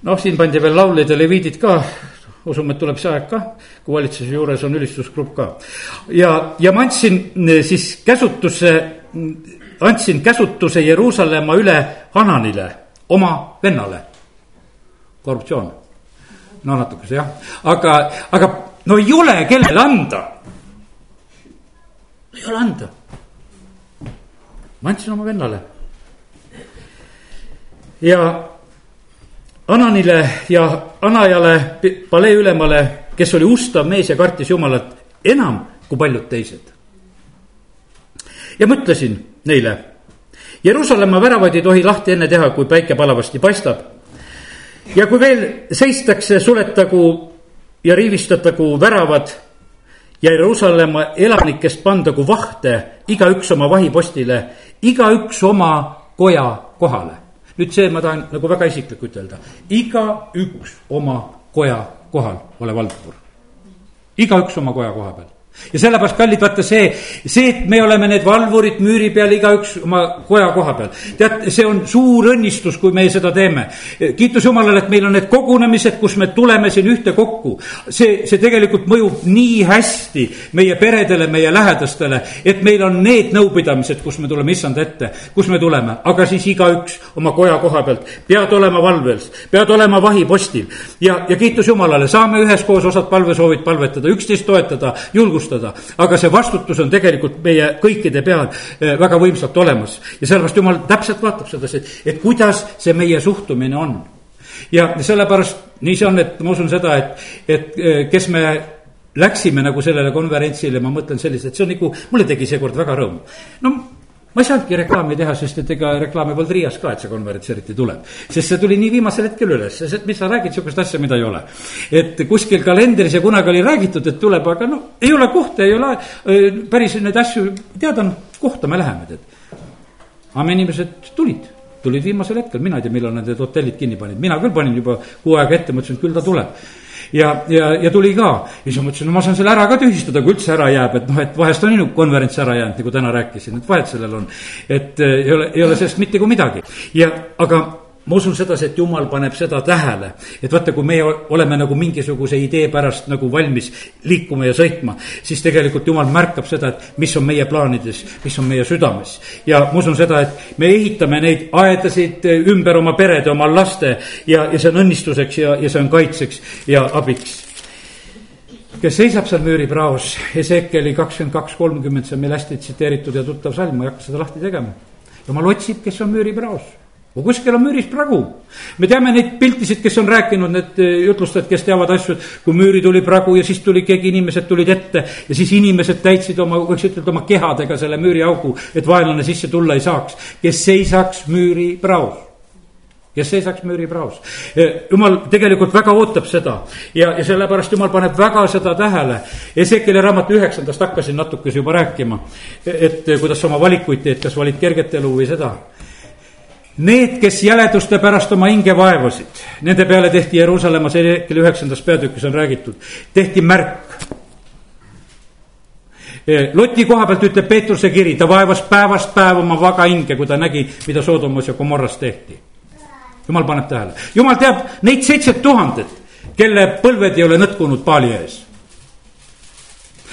noh, siin pandi veel lauljad ja leviidid ka usume, et tuleb see aeg ka, kui valitsuse juures on ülistusgrupp ka. ja, ja ma andsin eh, siis käsutusse, andsin käsutuse Jeruusalemma üle Hananile, oma vennale. korruptsioon, no natukese jah, aga, aga no ei ole kellele anda. ei ole anda. ma andsin oma vennale ja Ananile ja Anajale, palee ülemale, kes oli ustav mees ja kartis Jumalat enam kui paljud teised. ja mõtlesin neile, Jeruusalemma väravaid ei tohi lahti enne teha, kui päike palavasti paistab. ja kui veel seistakse, suletagu ja riivistatagu väravad ja Jeruusalemma elanikest pandagu vahte, igaüks oma vahipostile, igaüks oma koja kohale nüüd see ma tahan nagu väga isiklik ütelda, igaüks oma koja kohal olev valdur. igaüks oma koja koha peal ja sellepärast, kallid, vaata see, see, et me oleme need valvurid müüri peal, igaüks oma koja koha peal. tead, see on suur õnnistus, kui me seda teeme. kiitus Jumalale, et meil on need kogunemised, kus me tuleme siin ühtekokku. see, see tegelikult mõjub nii hästi meie peredele, meie lähedastele, et meil on need nõupidamised, kus me tuleme issand ette, kus me tuleme, aga siis igaüks oma koja koha pealt. pead olema valves, pead olema vahipostil ja, ja kiitus Jumalale, saame üheskoos osad palvesoovid palvetada, üksteist toetada, julgustada otsustada. aga see vastutus on tegelikult meie kõikide peal eh, väga võimsalt olemas ja sellepärast jumal täpselt vaatab sedasi, et, kuidas see meie suhtumine on. ja sellepärast nii see on, et ma usun seda, et, et eh, kes me läksime nagu sellele konverentsile, ma mõtlen selliselt, see on nagu, mulle tegi seekord väga rõõmu. no ma ei saanudki reklaami teha, sest et ega reklaami polnud Riias ka, et see konverents eriti tuleb. sest see tuli nii viimasel hetkel üles, sest mis sa räägid sihukest asja, mida ei ole. et kuskil kalendris ja kunagi oli räägitud, et tuleb, aga no ei ole kohta, ei ole päris neid asju teada, kohta me läheme, tead. aga me inimesed tulid, tulid viimasel hetkel, mina ei tea, millal nad need hotellid kinni panid, mina küll panin juba kuu aega ette, mõtlesin, et küll ta tuleb ja, ja, ja tuli ka. ja siis ma mõtlesin, no ma saan selle ära ka tühistada, kui üldse ära jääb, et noh, et vahest on ju konverents ära jäänud, nagu täna rääkisin, et vahet sellel on. et äh, ei ole, ei ole sellest mitte kui midagi ja, aga ma usun sedasi, et jumal paneb seda tähele, et vaata, kui meie oleme nagu mingisuguse idee pärast nagu valmis liikuma ja sõitma, siis tegelikult jumal märkab seda, et mis on meie plaanides, mis on meie südames. ja ma usun seda, et me ehitame neid aedasid ümber oma perede, oma laste ja, ja see on õnnistuseks ja, ja see on kaitseks ja abiks kes seisab seal müüripraos, Ezekeli kakskümmend kaks, kolmkümmend, see on meil hästi tsiteeritud ja tuttav salm, ma ei hakka seda lahti tegema. jumal otsib, kes on müüripraos kui kuskil on müüris pragu. me teame neid piltisid, kes on rääkinud, need eh, jutlustajad, kes teavad asju, et kui müüri tuli pragu ja siis tuli keegi, inimesed tulid ette. ja siis inimesed täitsid oma, võiks ütelda oma kehadega selle müüriaugu, et vaenlane sisse tulla ei saaks. kes seisaks müüri praos kes seisaks müüri praos. Eh, jumal tegelikult väga ootab seda ja, ja sellepärast jumal paneb väga seda tähele. Ezekeli raamatu üheksandast hakkasin natukese juba rääkima, et kuidas sa oma valikuid teed, kas valid kerget elu või seda Need, kes jäleduste pärast oma hinge vaevasid, nende peale tehti Jeruusalemmas kell üheksandas peatükis on räägitud, tehti märk. Eh, Loti koha pealt ütleb Peetruse kiri, ta vaevas päevast päeva oma vaga hinge, kui ta nägi, mida Soodomas ja Gomorras tehti. jumal paneb tähele, jumal teab neid seitset tuhandet, kelle põlved ei ole nõtkunud paali ees.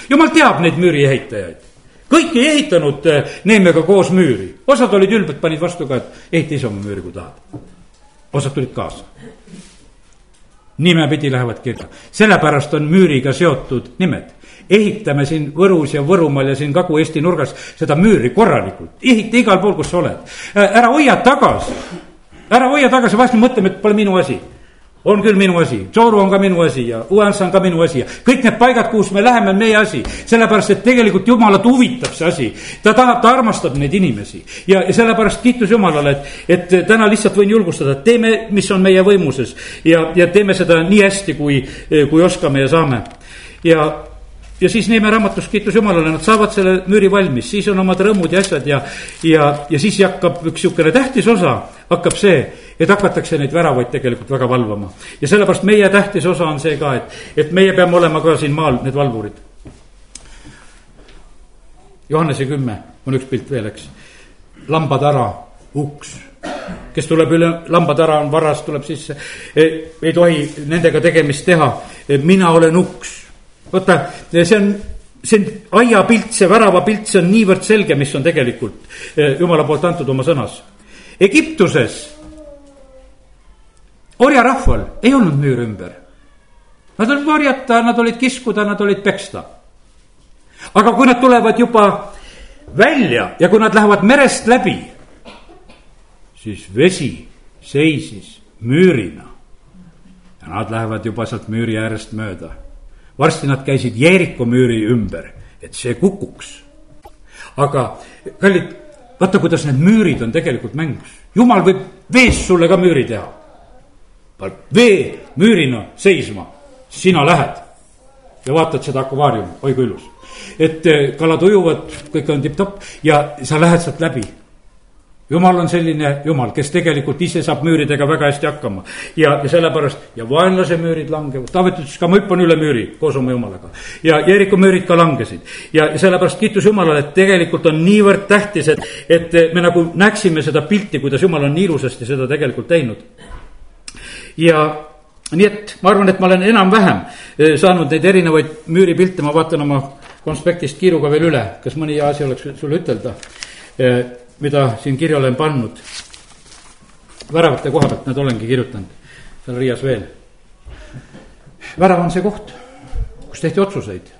jumal teab neid müüriehitajaid kõik ei ehitanud eh, Neemiaga koos müüri, osad olid ülbed, panid vastu ka, et ehita ise oma müüri, kui tahad. osad tulid kaasa. nimepidi lähevad kirja, sellepärast on müüriga seotud nimed ehitame siin Võrus ja Võrumaal ja siin Kagu-Eesti nurgas seda müüri korralikult, ehita igal pool, kus sa oled. Ära hoia tagasi, ära hoia tagasi, vahest me mõtleme, et pole minu asi on küll minu asi, Tšooru on ka minu asi ja Uans on ka minu asi ja kõik need paigad, kuhu me läheme, on meie asi. sellepärast, et tegelikult Jumalat huvitab see asi, ta tahab, ta armastab neid inimesi ja, ja sellepärast kiitus Jumalale, et, et täna lihtsalt võin julgustada, et teeme, mis on meie võimuses ja, ja teeme seda nii hästi, kui, kui oskame ja saame. ja ja siis Neeme raamatus kiitus Jumalale, nad saavad selle müüri valmis, siis on omad rõõmud ja asjad ja, ja, ja siis hakkab üks niisugune tähtis osa, hakkab see, et hakatakse neid väravaid tegelikult väga valvama. ja sellepärast meie tähtis osa on see ka, et, et meie peame olema ka siin maal need valvurid. Johannese kümme on üks pilt veel, eks. lambatara, uks kes tuleb üle, lambatara on varas, tuleb sisse, ei tohi nendega tegemist teha. mina olen uks vaata, see on, see on aiapilt, see väravapilt, see on niivõrd selge, mis on tegelikult eh, jumala poolt antud oma sõnas. Egiptuses orjarahval ei olnud müür ümber. Nad olid varjata, nad olid kiskuda, nad olid peksta. aga kui nad tulevad juba välja ja kui nad lähevad merest läbi, siis vesi seisis müürina. ja nad lähevad juba sealt müüri äärest mööda. Varsti nad käisid Jeeriko müüri ümber, et see kukuks. aga kallid, vaata, kuidas need müürid on tegelikult mängus. jumal võib veest sulle ka müüri teha. vee müürina seisma, sina lähed ja vaatad seda akvaariumi, oi kui ilus. et eh, kalad ujuvad, kõik on tipp-topp ja sa lähed sealt läbi jumal on selline jumal, kes tegelikult ise saab müüridega väga hästi hakkama. ja, ja sellepärast ja vaenlase müürid langevad, Taavet ütles ka ma hüppan üle müüri koos oma jumalaga. ja Jeeriku müürid ka langesid ja sellepärast kiitus Jumalale, et tegelikult on niivõrd tähtis, et, et me nagu näeksime seda pilti, kuidas Jumal on nii ilusasti seda tegelikult teinud. ja nii et ma arvan, et ma olen enam-vähem eh, saanud neid erinevaid müüripilte, ma vaatan oma konspektist kiiruga veel üle, kas mõni asi oleks sulle ütelda eh, mida siin kirja olen pannud. väravate koha pealt, need olengi kirjutanud, seal Riias veel. värav on see koht, kus tehti otsuseid.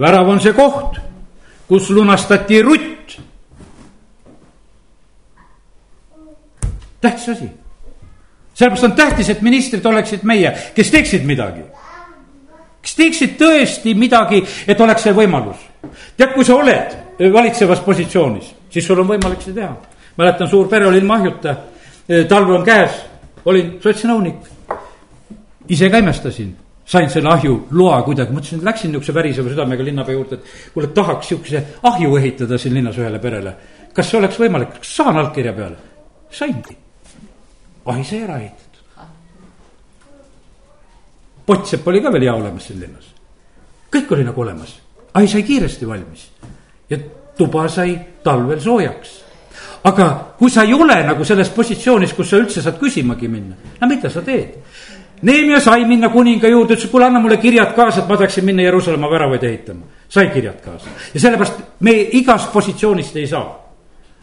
värav on see koht, kus lunastati rutt. tähtis asi. sellepärast on tähtis, et ministrid oleksid meie, kes teeksid midagi kes teeksid tõesti midagi, et oleks see võimalus. tead, kui sa oled valitsevas positsioonis, siis sul on võimalik seda teha. mäletan, suur pere oli ilma ahjuta, talv on käes, olin sotsnõunik. ise ka imestasin, sain selle ahju loa kuidagi, mõtlesin, läksin niisuguse väriseva südamega linnapea juurde, et kuule, tahaks niisuguse ahju ehitada siin linnas ühele perele. kas see oleks võimalik, kas saan allkirja peale? saingi, ahi sai ära ehitatud. Pottsepp oli ka veel hea olemas siin linnas, kõik oli nagu olemas, ahi sai kiiresti valmis ja tuba sai talvel soojaks. aga kui sa ei ole nagu selles positsioonis, kus sa üldse saad küsimagi minna, no mida sa teed? Neemia sai minna kuninga juurde, ütles, kuule, anna mulle kirjad kaasa, et ma tahaksin minna Jeruusalemma väravaid ehitama. sai kirjad kaasa ja sellepärast me igast positsioonist ei saa.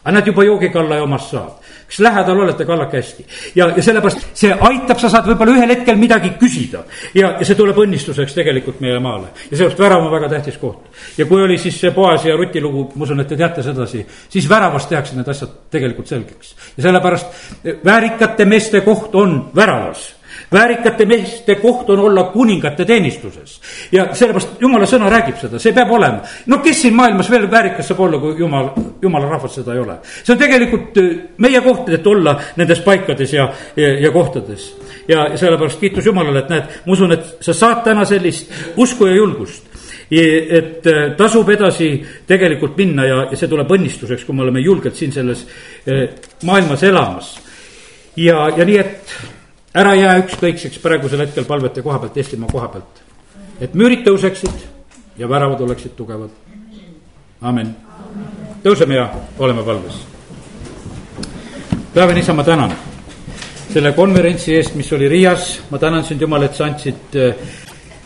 aga nad juba joogikalla omast saavad kas lähedal olete, kallake hästi. ja, ja sellepärast see aitab, sa saad võib-olla ühel hetkel midagi küsida. ja, ja see tuleb õnnistuseks tegelikult meie maale. ja sellepärast värav on väga tähtis koht. ja kui oli siis see Boasi ja Ruti lugu, ma usun, et te teate sedasi, siis väravas tehakse need asjad tegelikult selgeks. ja sellepärast väärikate meeste koht on väravas väärikate meeste koht on olla kuningate teenistuses. ja sellepärast jumala sõna räägib seda, see peab olema. no kes siin maailmas veel väärikas saab olla, kui jumal, jumala rahvas seda ei ole. see on tegelikult äh, meie koht, et olla nendes paikades ja, ja, ja kohtades. ja sellepärast kiitus Jumalale, et näed, ma usun, et sa saad täna sellist usku ja julgust et äh, tasub edasi tegelikult minna ja, ja see tuleb õnnistuseks, kui me oleme julgelt siin selles äh, maailmas elamas. ja, ja nii, et ära jää ükskõikseks praegusel hetkel palvete koha pealt, Eestimaa koha pealt. et müürid tõuseksid ja väravad oleksid tugevad. amin. tõuseme ja oleme palves. päevane isa, ma tänan selle konverentsi eest, mis oli Riias, ma tänan sind, Jumal, et sa andsid eh,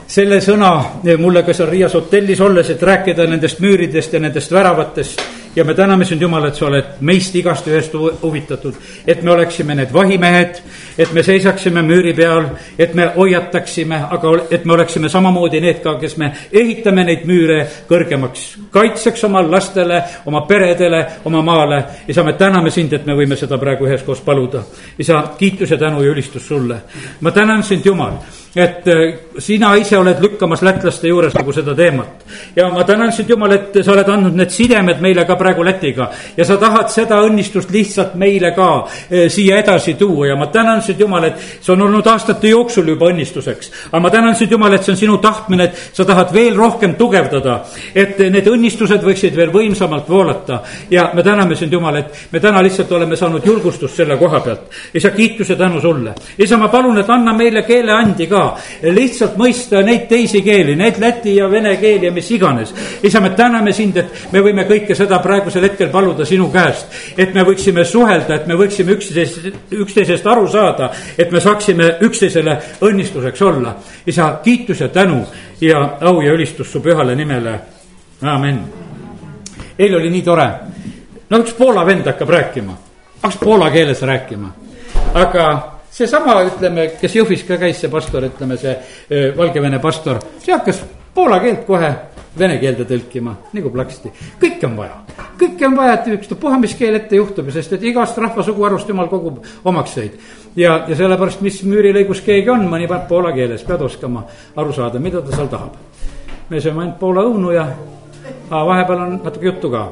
selle sõna mulle ka seal Riias hotellis olles, et rääkida nendest müüridest ja nendest väravatest ja me täname sind, Jumal, et sa oled meist igast ühest huvitatud, et me oleksime need vahimehed, et me seisaksime müüri peal, et me hoiataksime, aga et me oleksime samamoodi need ka, kes me ehitame neid müüre kõrgemaks, kaitseks oma lastele, oma peredele, oma maale. isa, me täname sind, et me võime seda praegu üheskoos paluda. isa, kiitus ja tänu ja ülistus sulle. ma tänan sind, Jumal et äh, sina ise oled lükkamas lätlaste juures nagu seda teemat. ja ma tänan sind, Jumal, et sa oled andnud need sidemed meile ka praegu Lätiga ja sa tahad seda õnnistust lihtsalt meile ka äh, siia edasi tuua ja ma tänan sind, Jumal, et see on olnud aastate jooksul juba õnnistuseks. aga ma tänan sind, Jumal, et see on sinu tahtmine, et sa tahad veel rohkem tugevdada, et need õnnistused võiksid veel võimsamalt voolata. ja me täname sind, Jumal, et me täna lihtsalt oleme saanud julgustust selle koha pealt. isa, kiitus ja tänu sulle. isa, ma palun, et anna meile keeleandi ka ka lihtsalt mõista neid teisi keeli, neid läti ja vene keeli ja mis iganes. isa, me täname sind, et me võime kõike seda praegusel hetkel paluda sinu käest. et me võiksime suhelda, et me võiksime üksteisest, üksteisest aru saada, et me saaksime üksteisele õnnistuseks olla. isa, kiitus ja tänu ja au ja ülistus su pühale nimele, amin. eile oli nii tore, no üks Poola vend hakkab rääkima, hakkas poola keeles rääkima, aga seesama, ütleme, kes Jõhvis ka käis, see pastor, ütleme see Valgevene pastor, see hakkas poola keelt kohe vene keelde tõlkima, nagu plaksti, kõike on vaja kõike on vaja, et ükstapuha, mis keel ette juhtub, sest et igast rahvasuguharust jumal kogub omakseid. ja, ja sellepärast, mis müürilõigus keegi on, mõni paneb poola keeles, pead oskama aru saada, mida ta seal tahab. me sööme ainult poola õunu ja aga vahepeal on natuke juttu ka.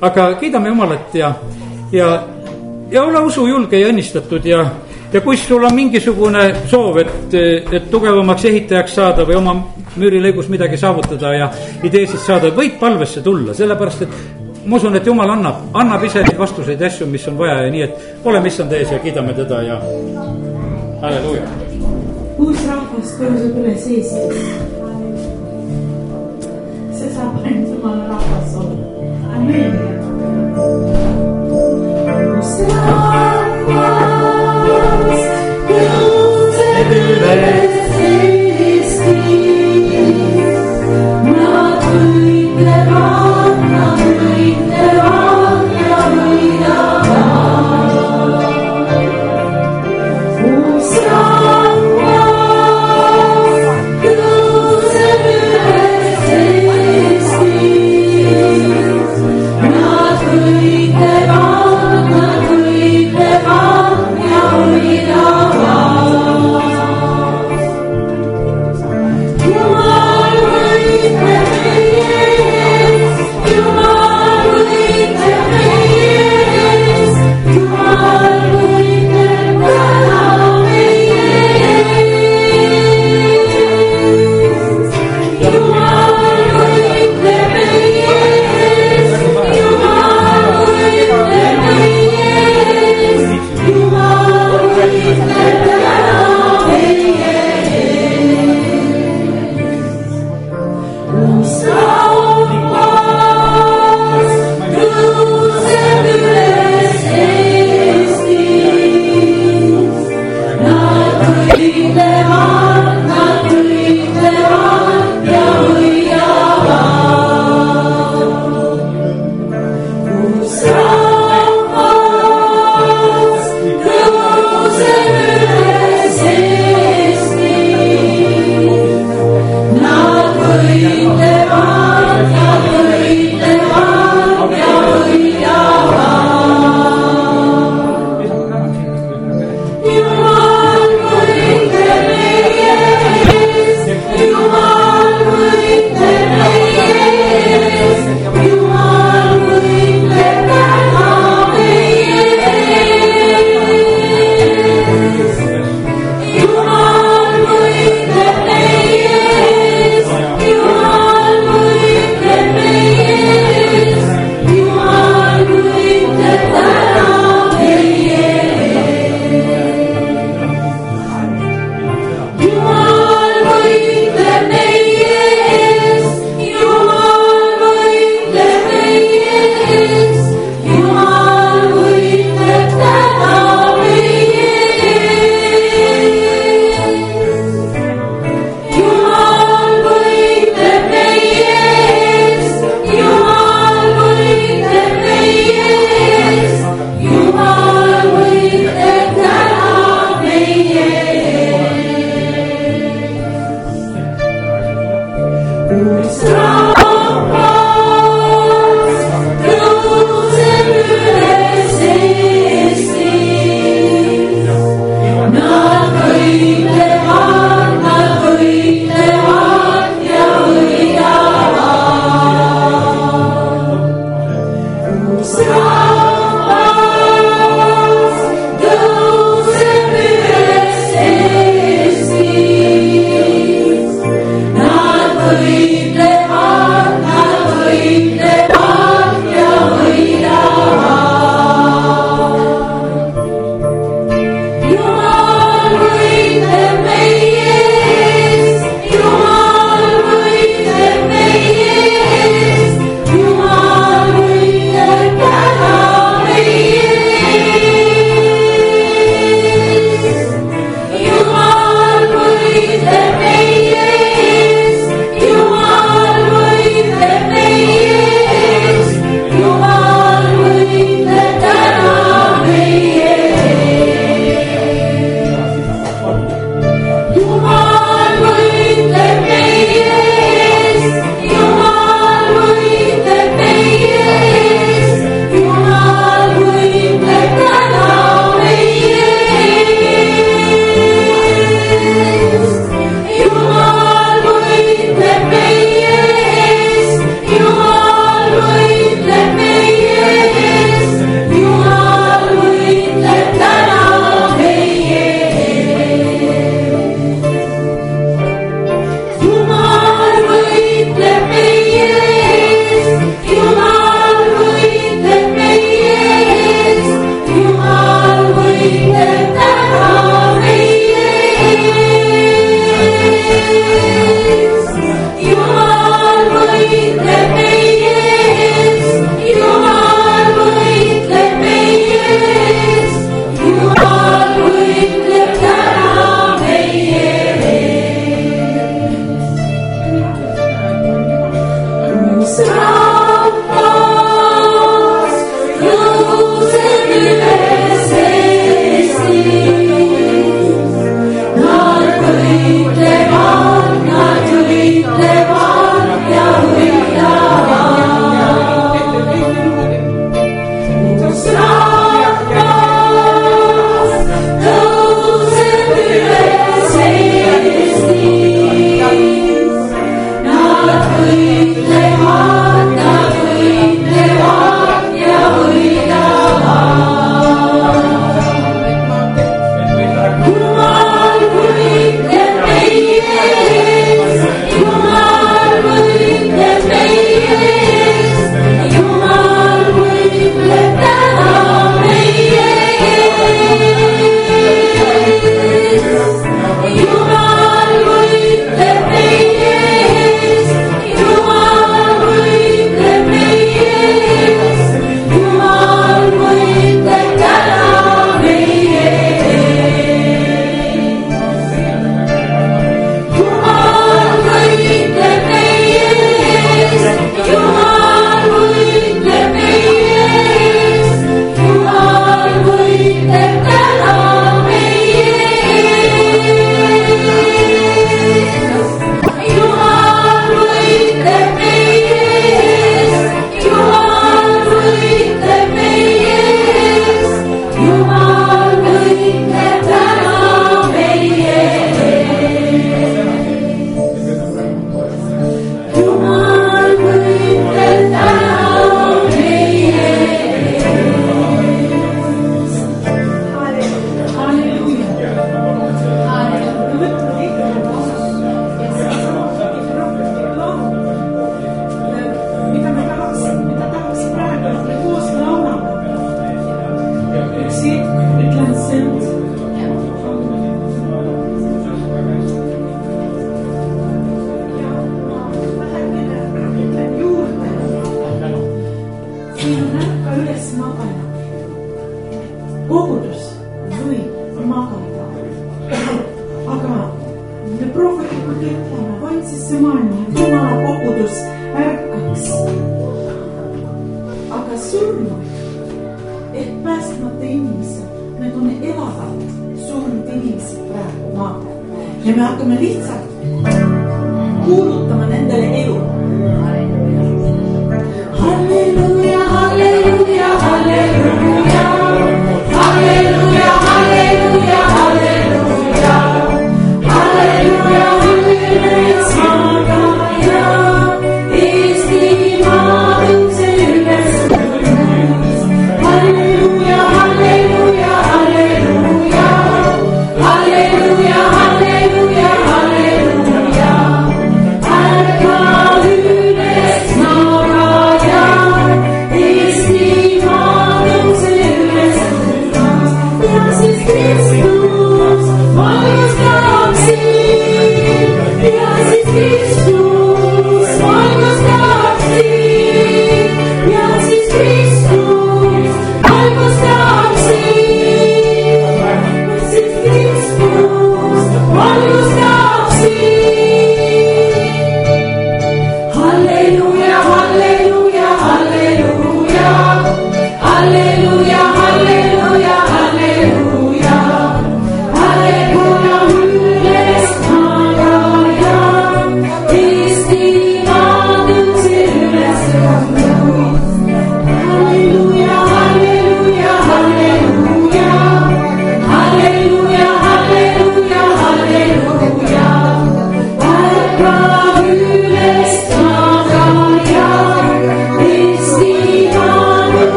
aga kiidame Jumalat ja, ja, ja ole usujulge ja õnnistatud ja ja kui sul on mingisugune soov, et, et tugevamaks ehitajaks saada või oma müürilõigus midagi saavutada ja ideesid saada, võid palvesse tulla, sellepärast et ma usun, et jumal annab, annab ise neid vastuseid ja asju, mis on vaja ja nii, et oleme issand ees ja kiidame teda ja halleluuja. uus rahvas tõuseb üles Eestis. see saab ainult jumala rahvas olla. amen. Tõuseb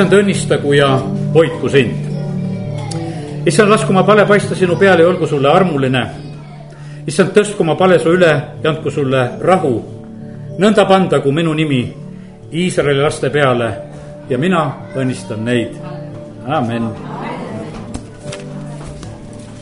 issand, õnnistagu ja hoidku sind. issand, lasku oma pale paista sinu peale ja olgu sulle armuline. issand, tõstku oma pale su üle ja andku sulle rahu. nõnda pandagu minu nimi Iisraeli laste peale ja mina õnnistan neid. amin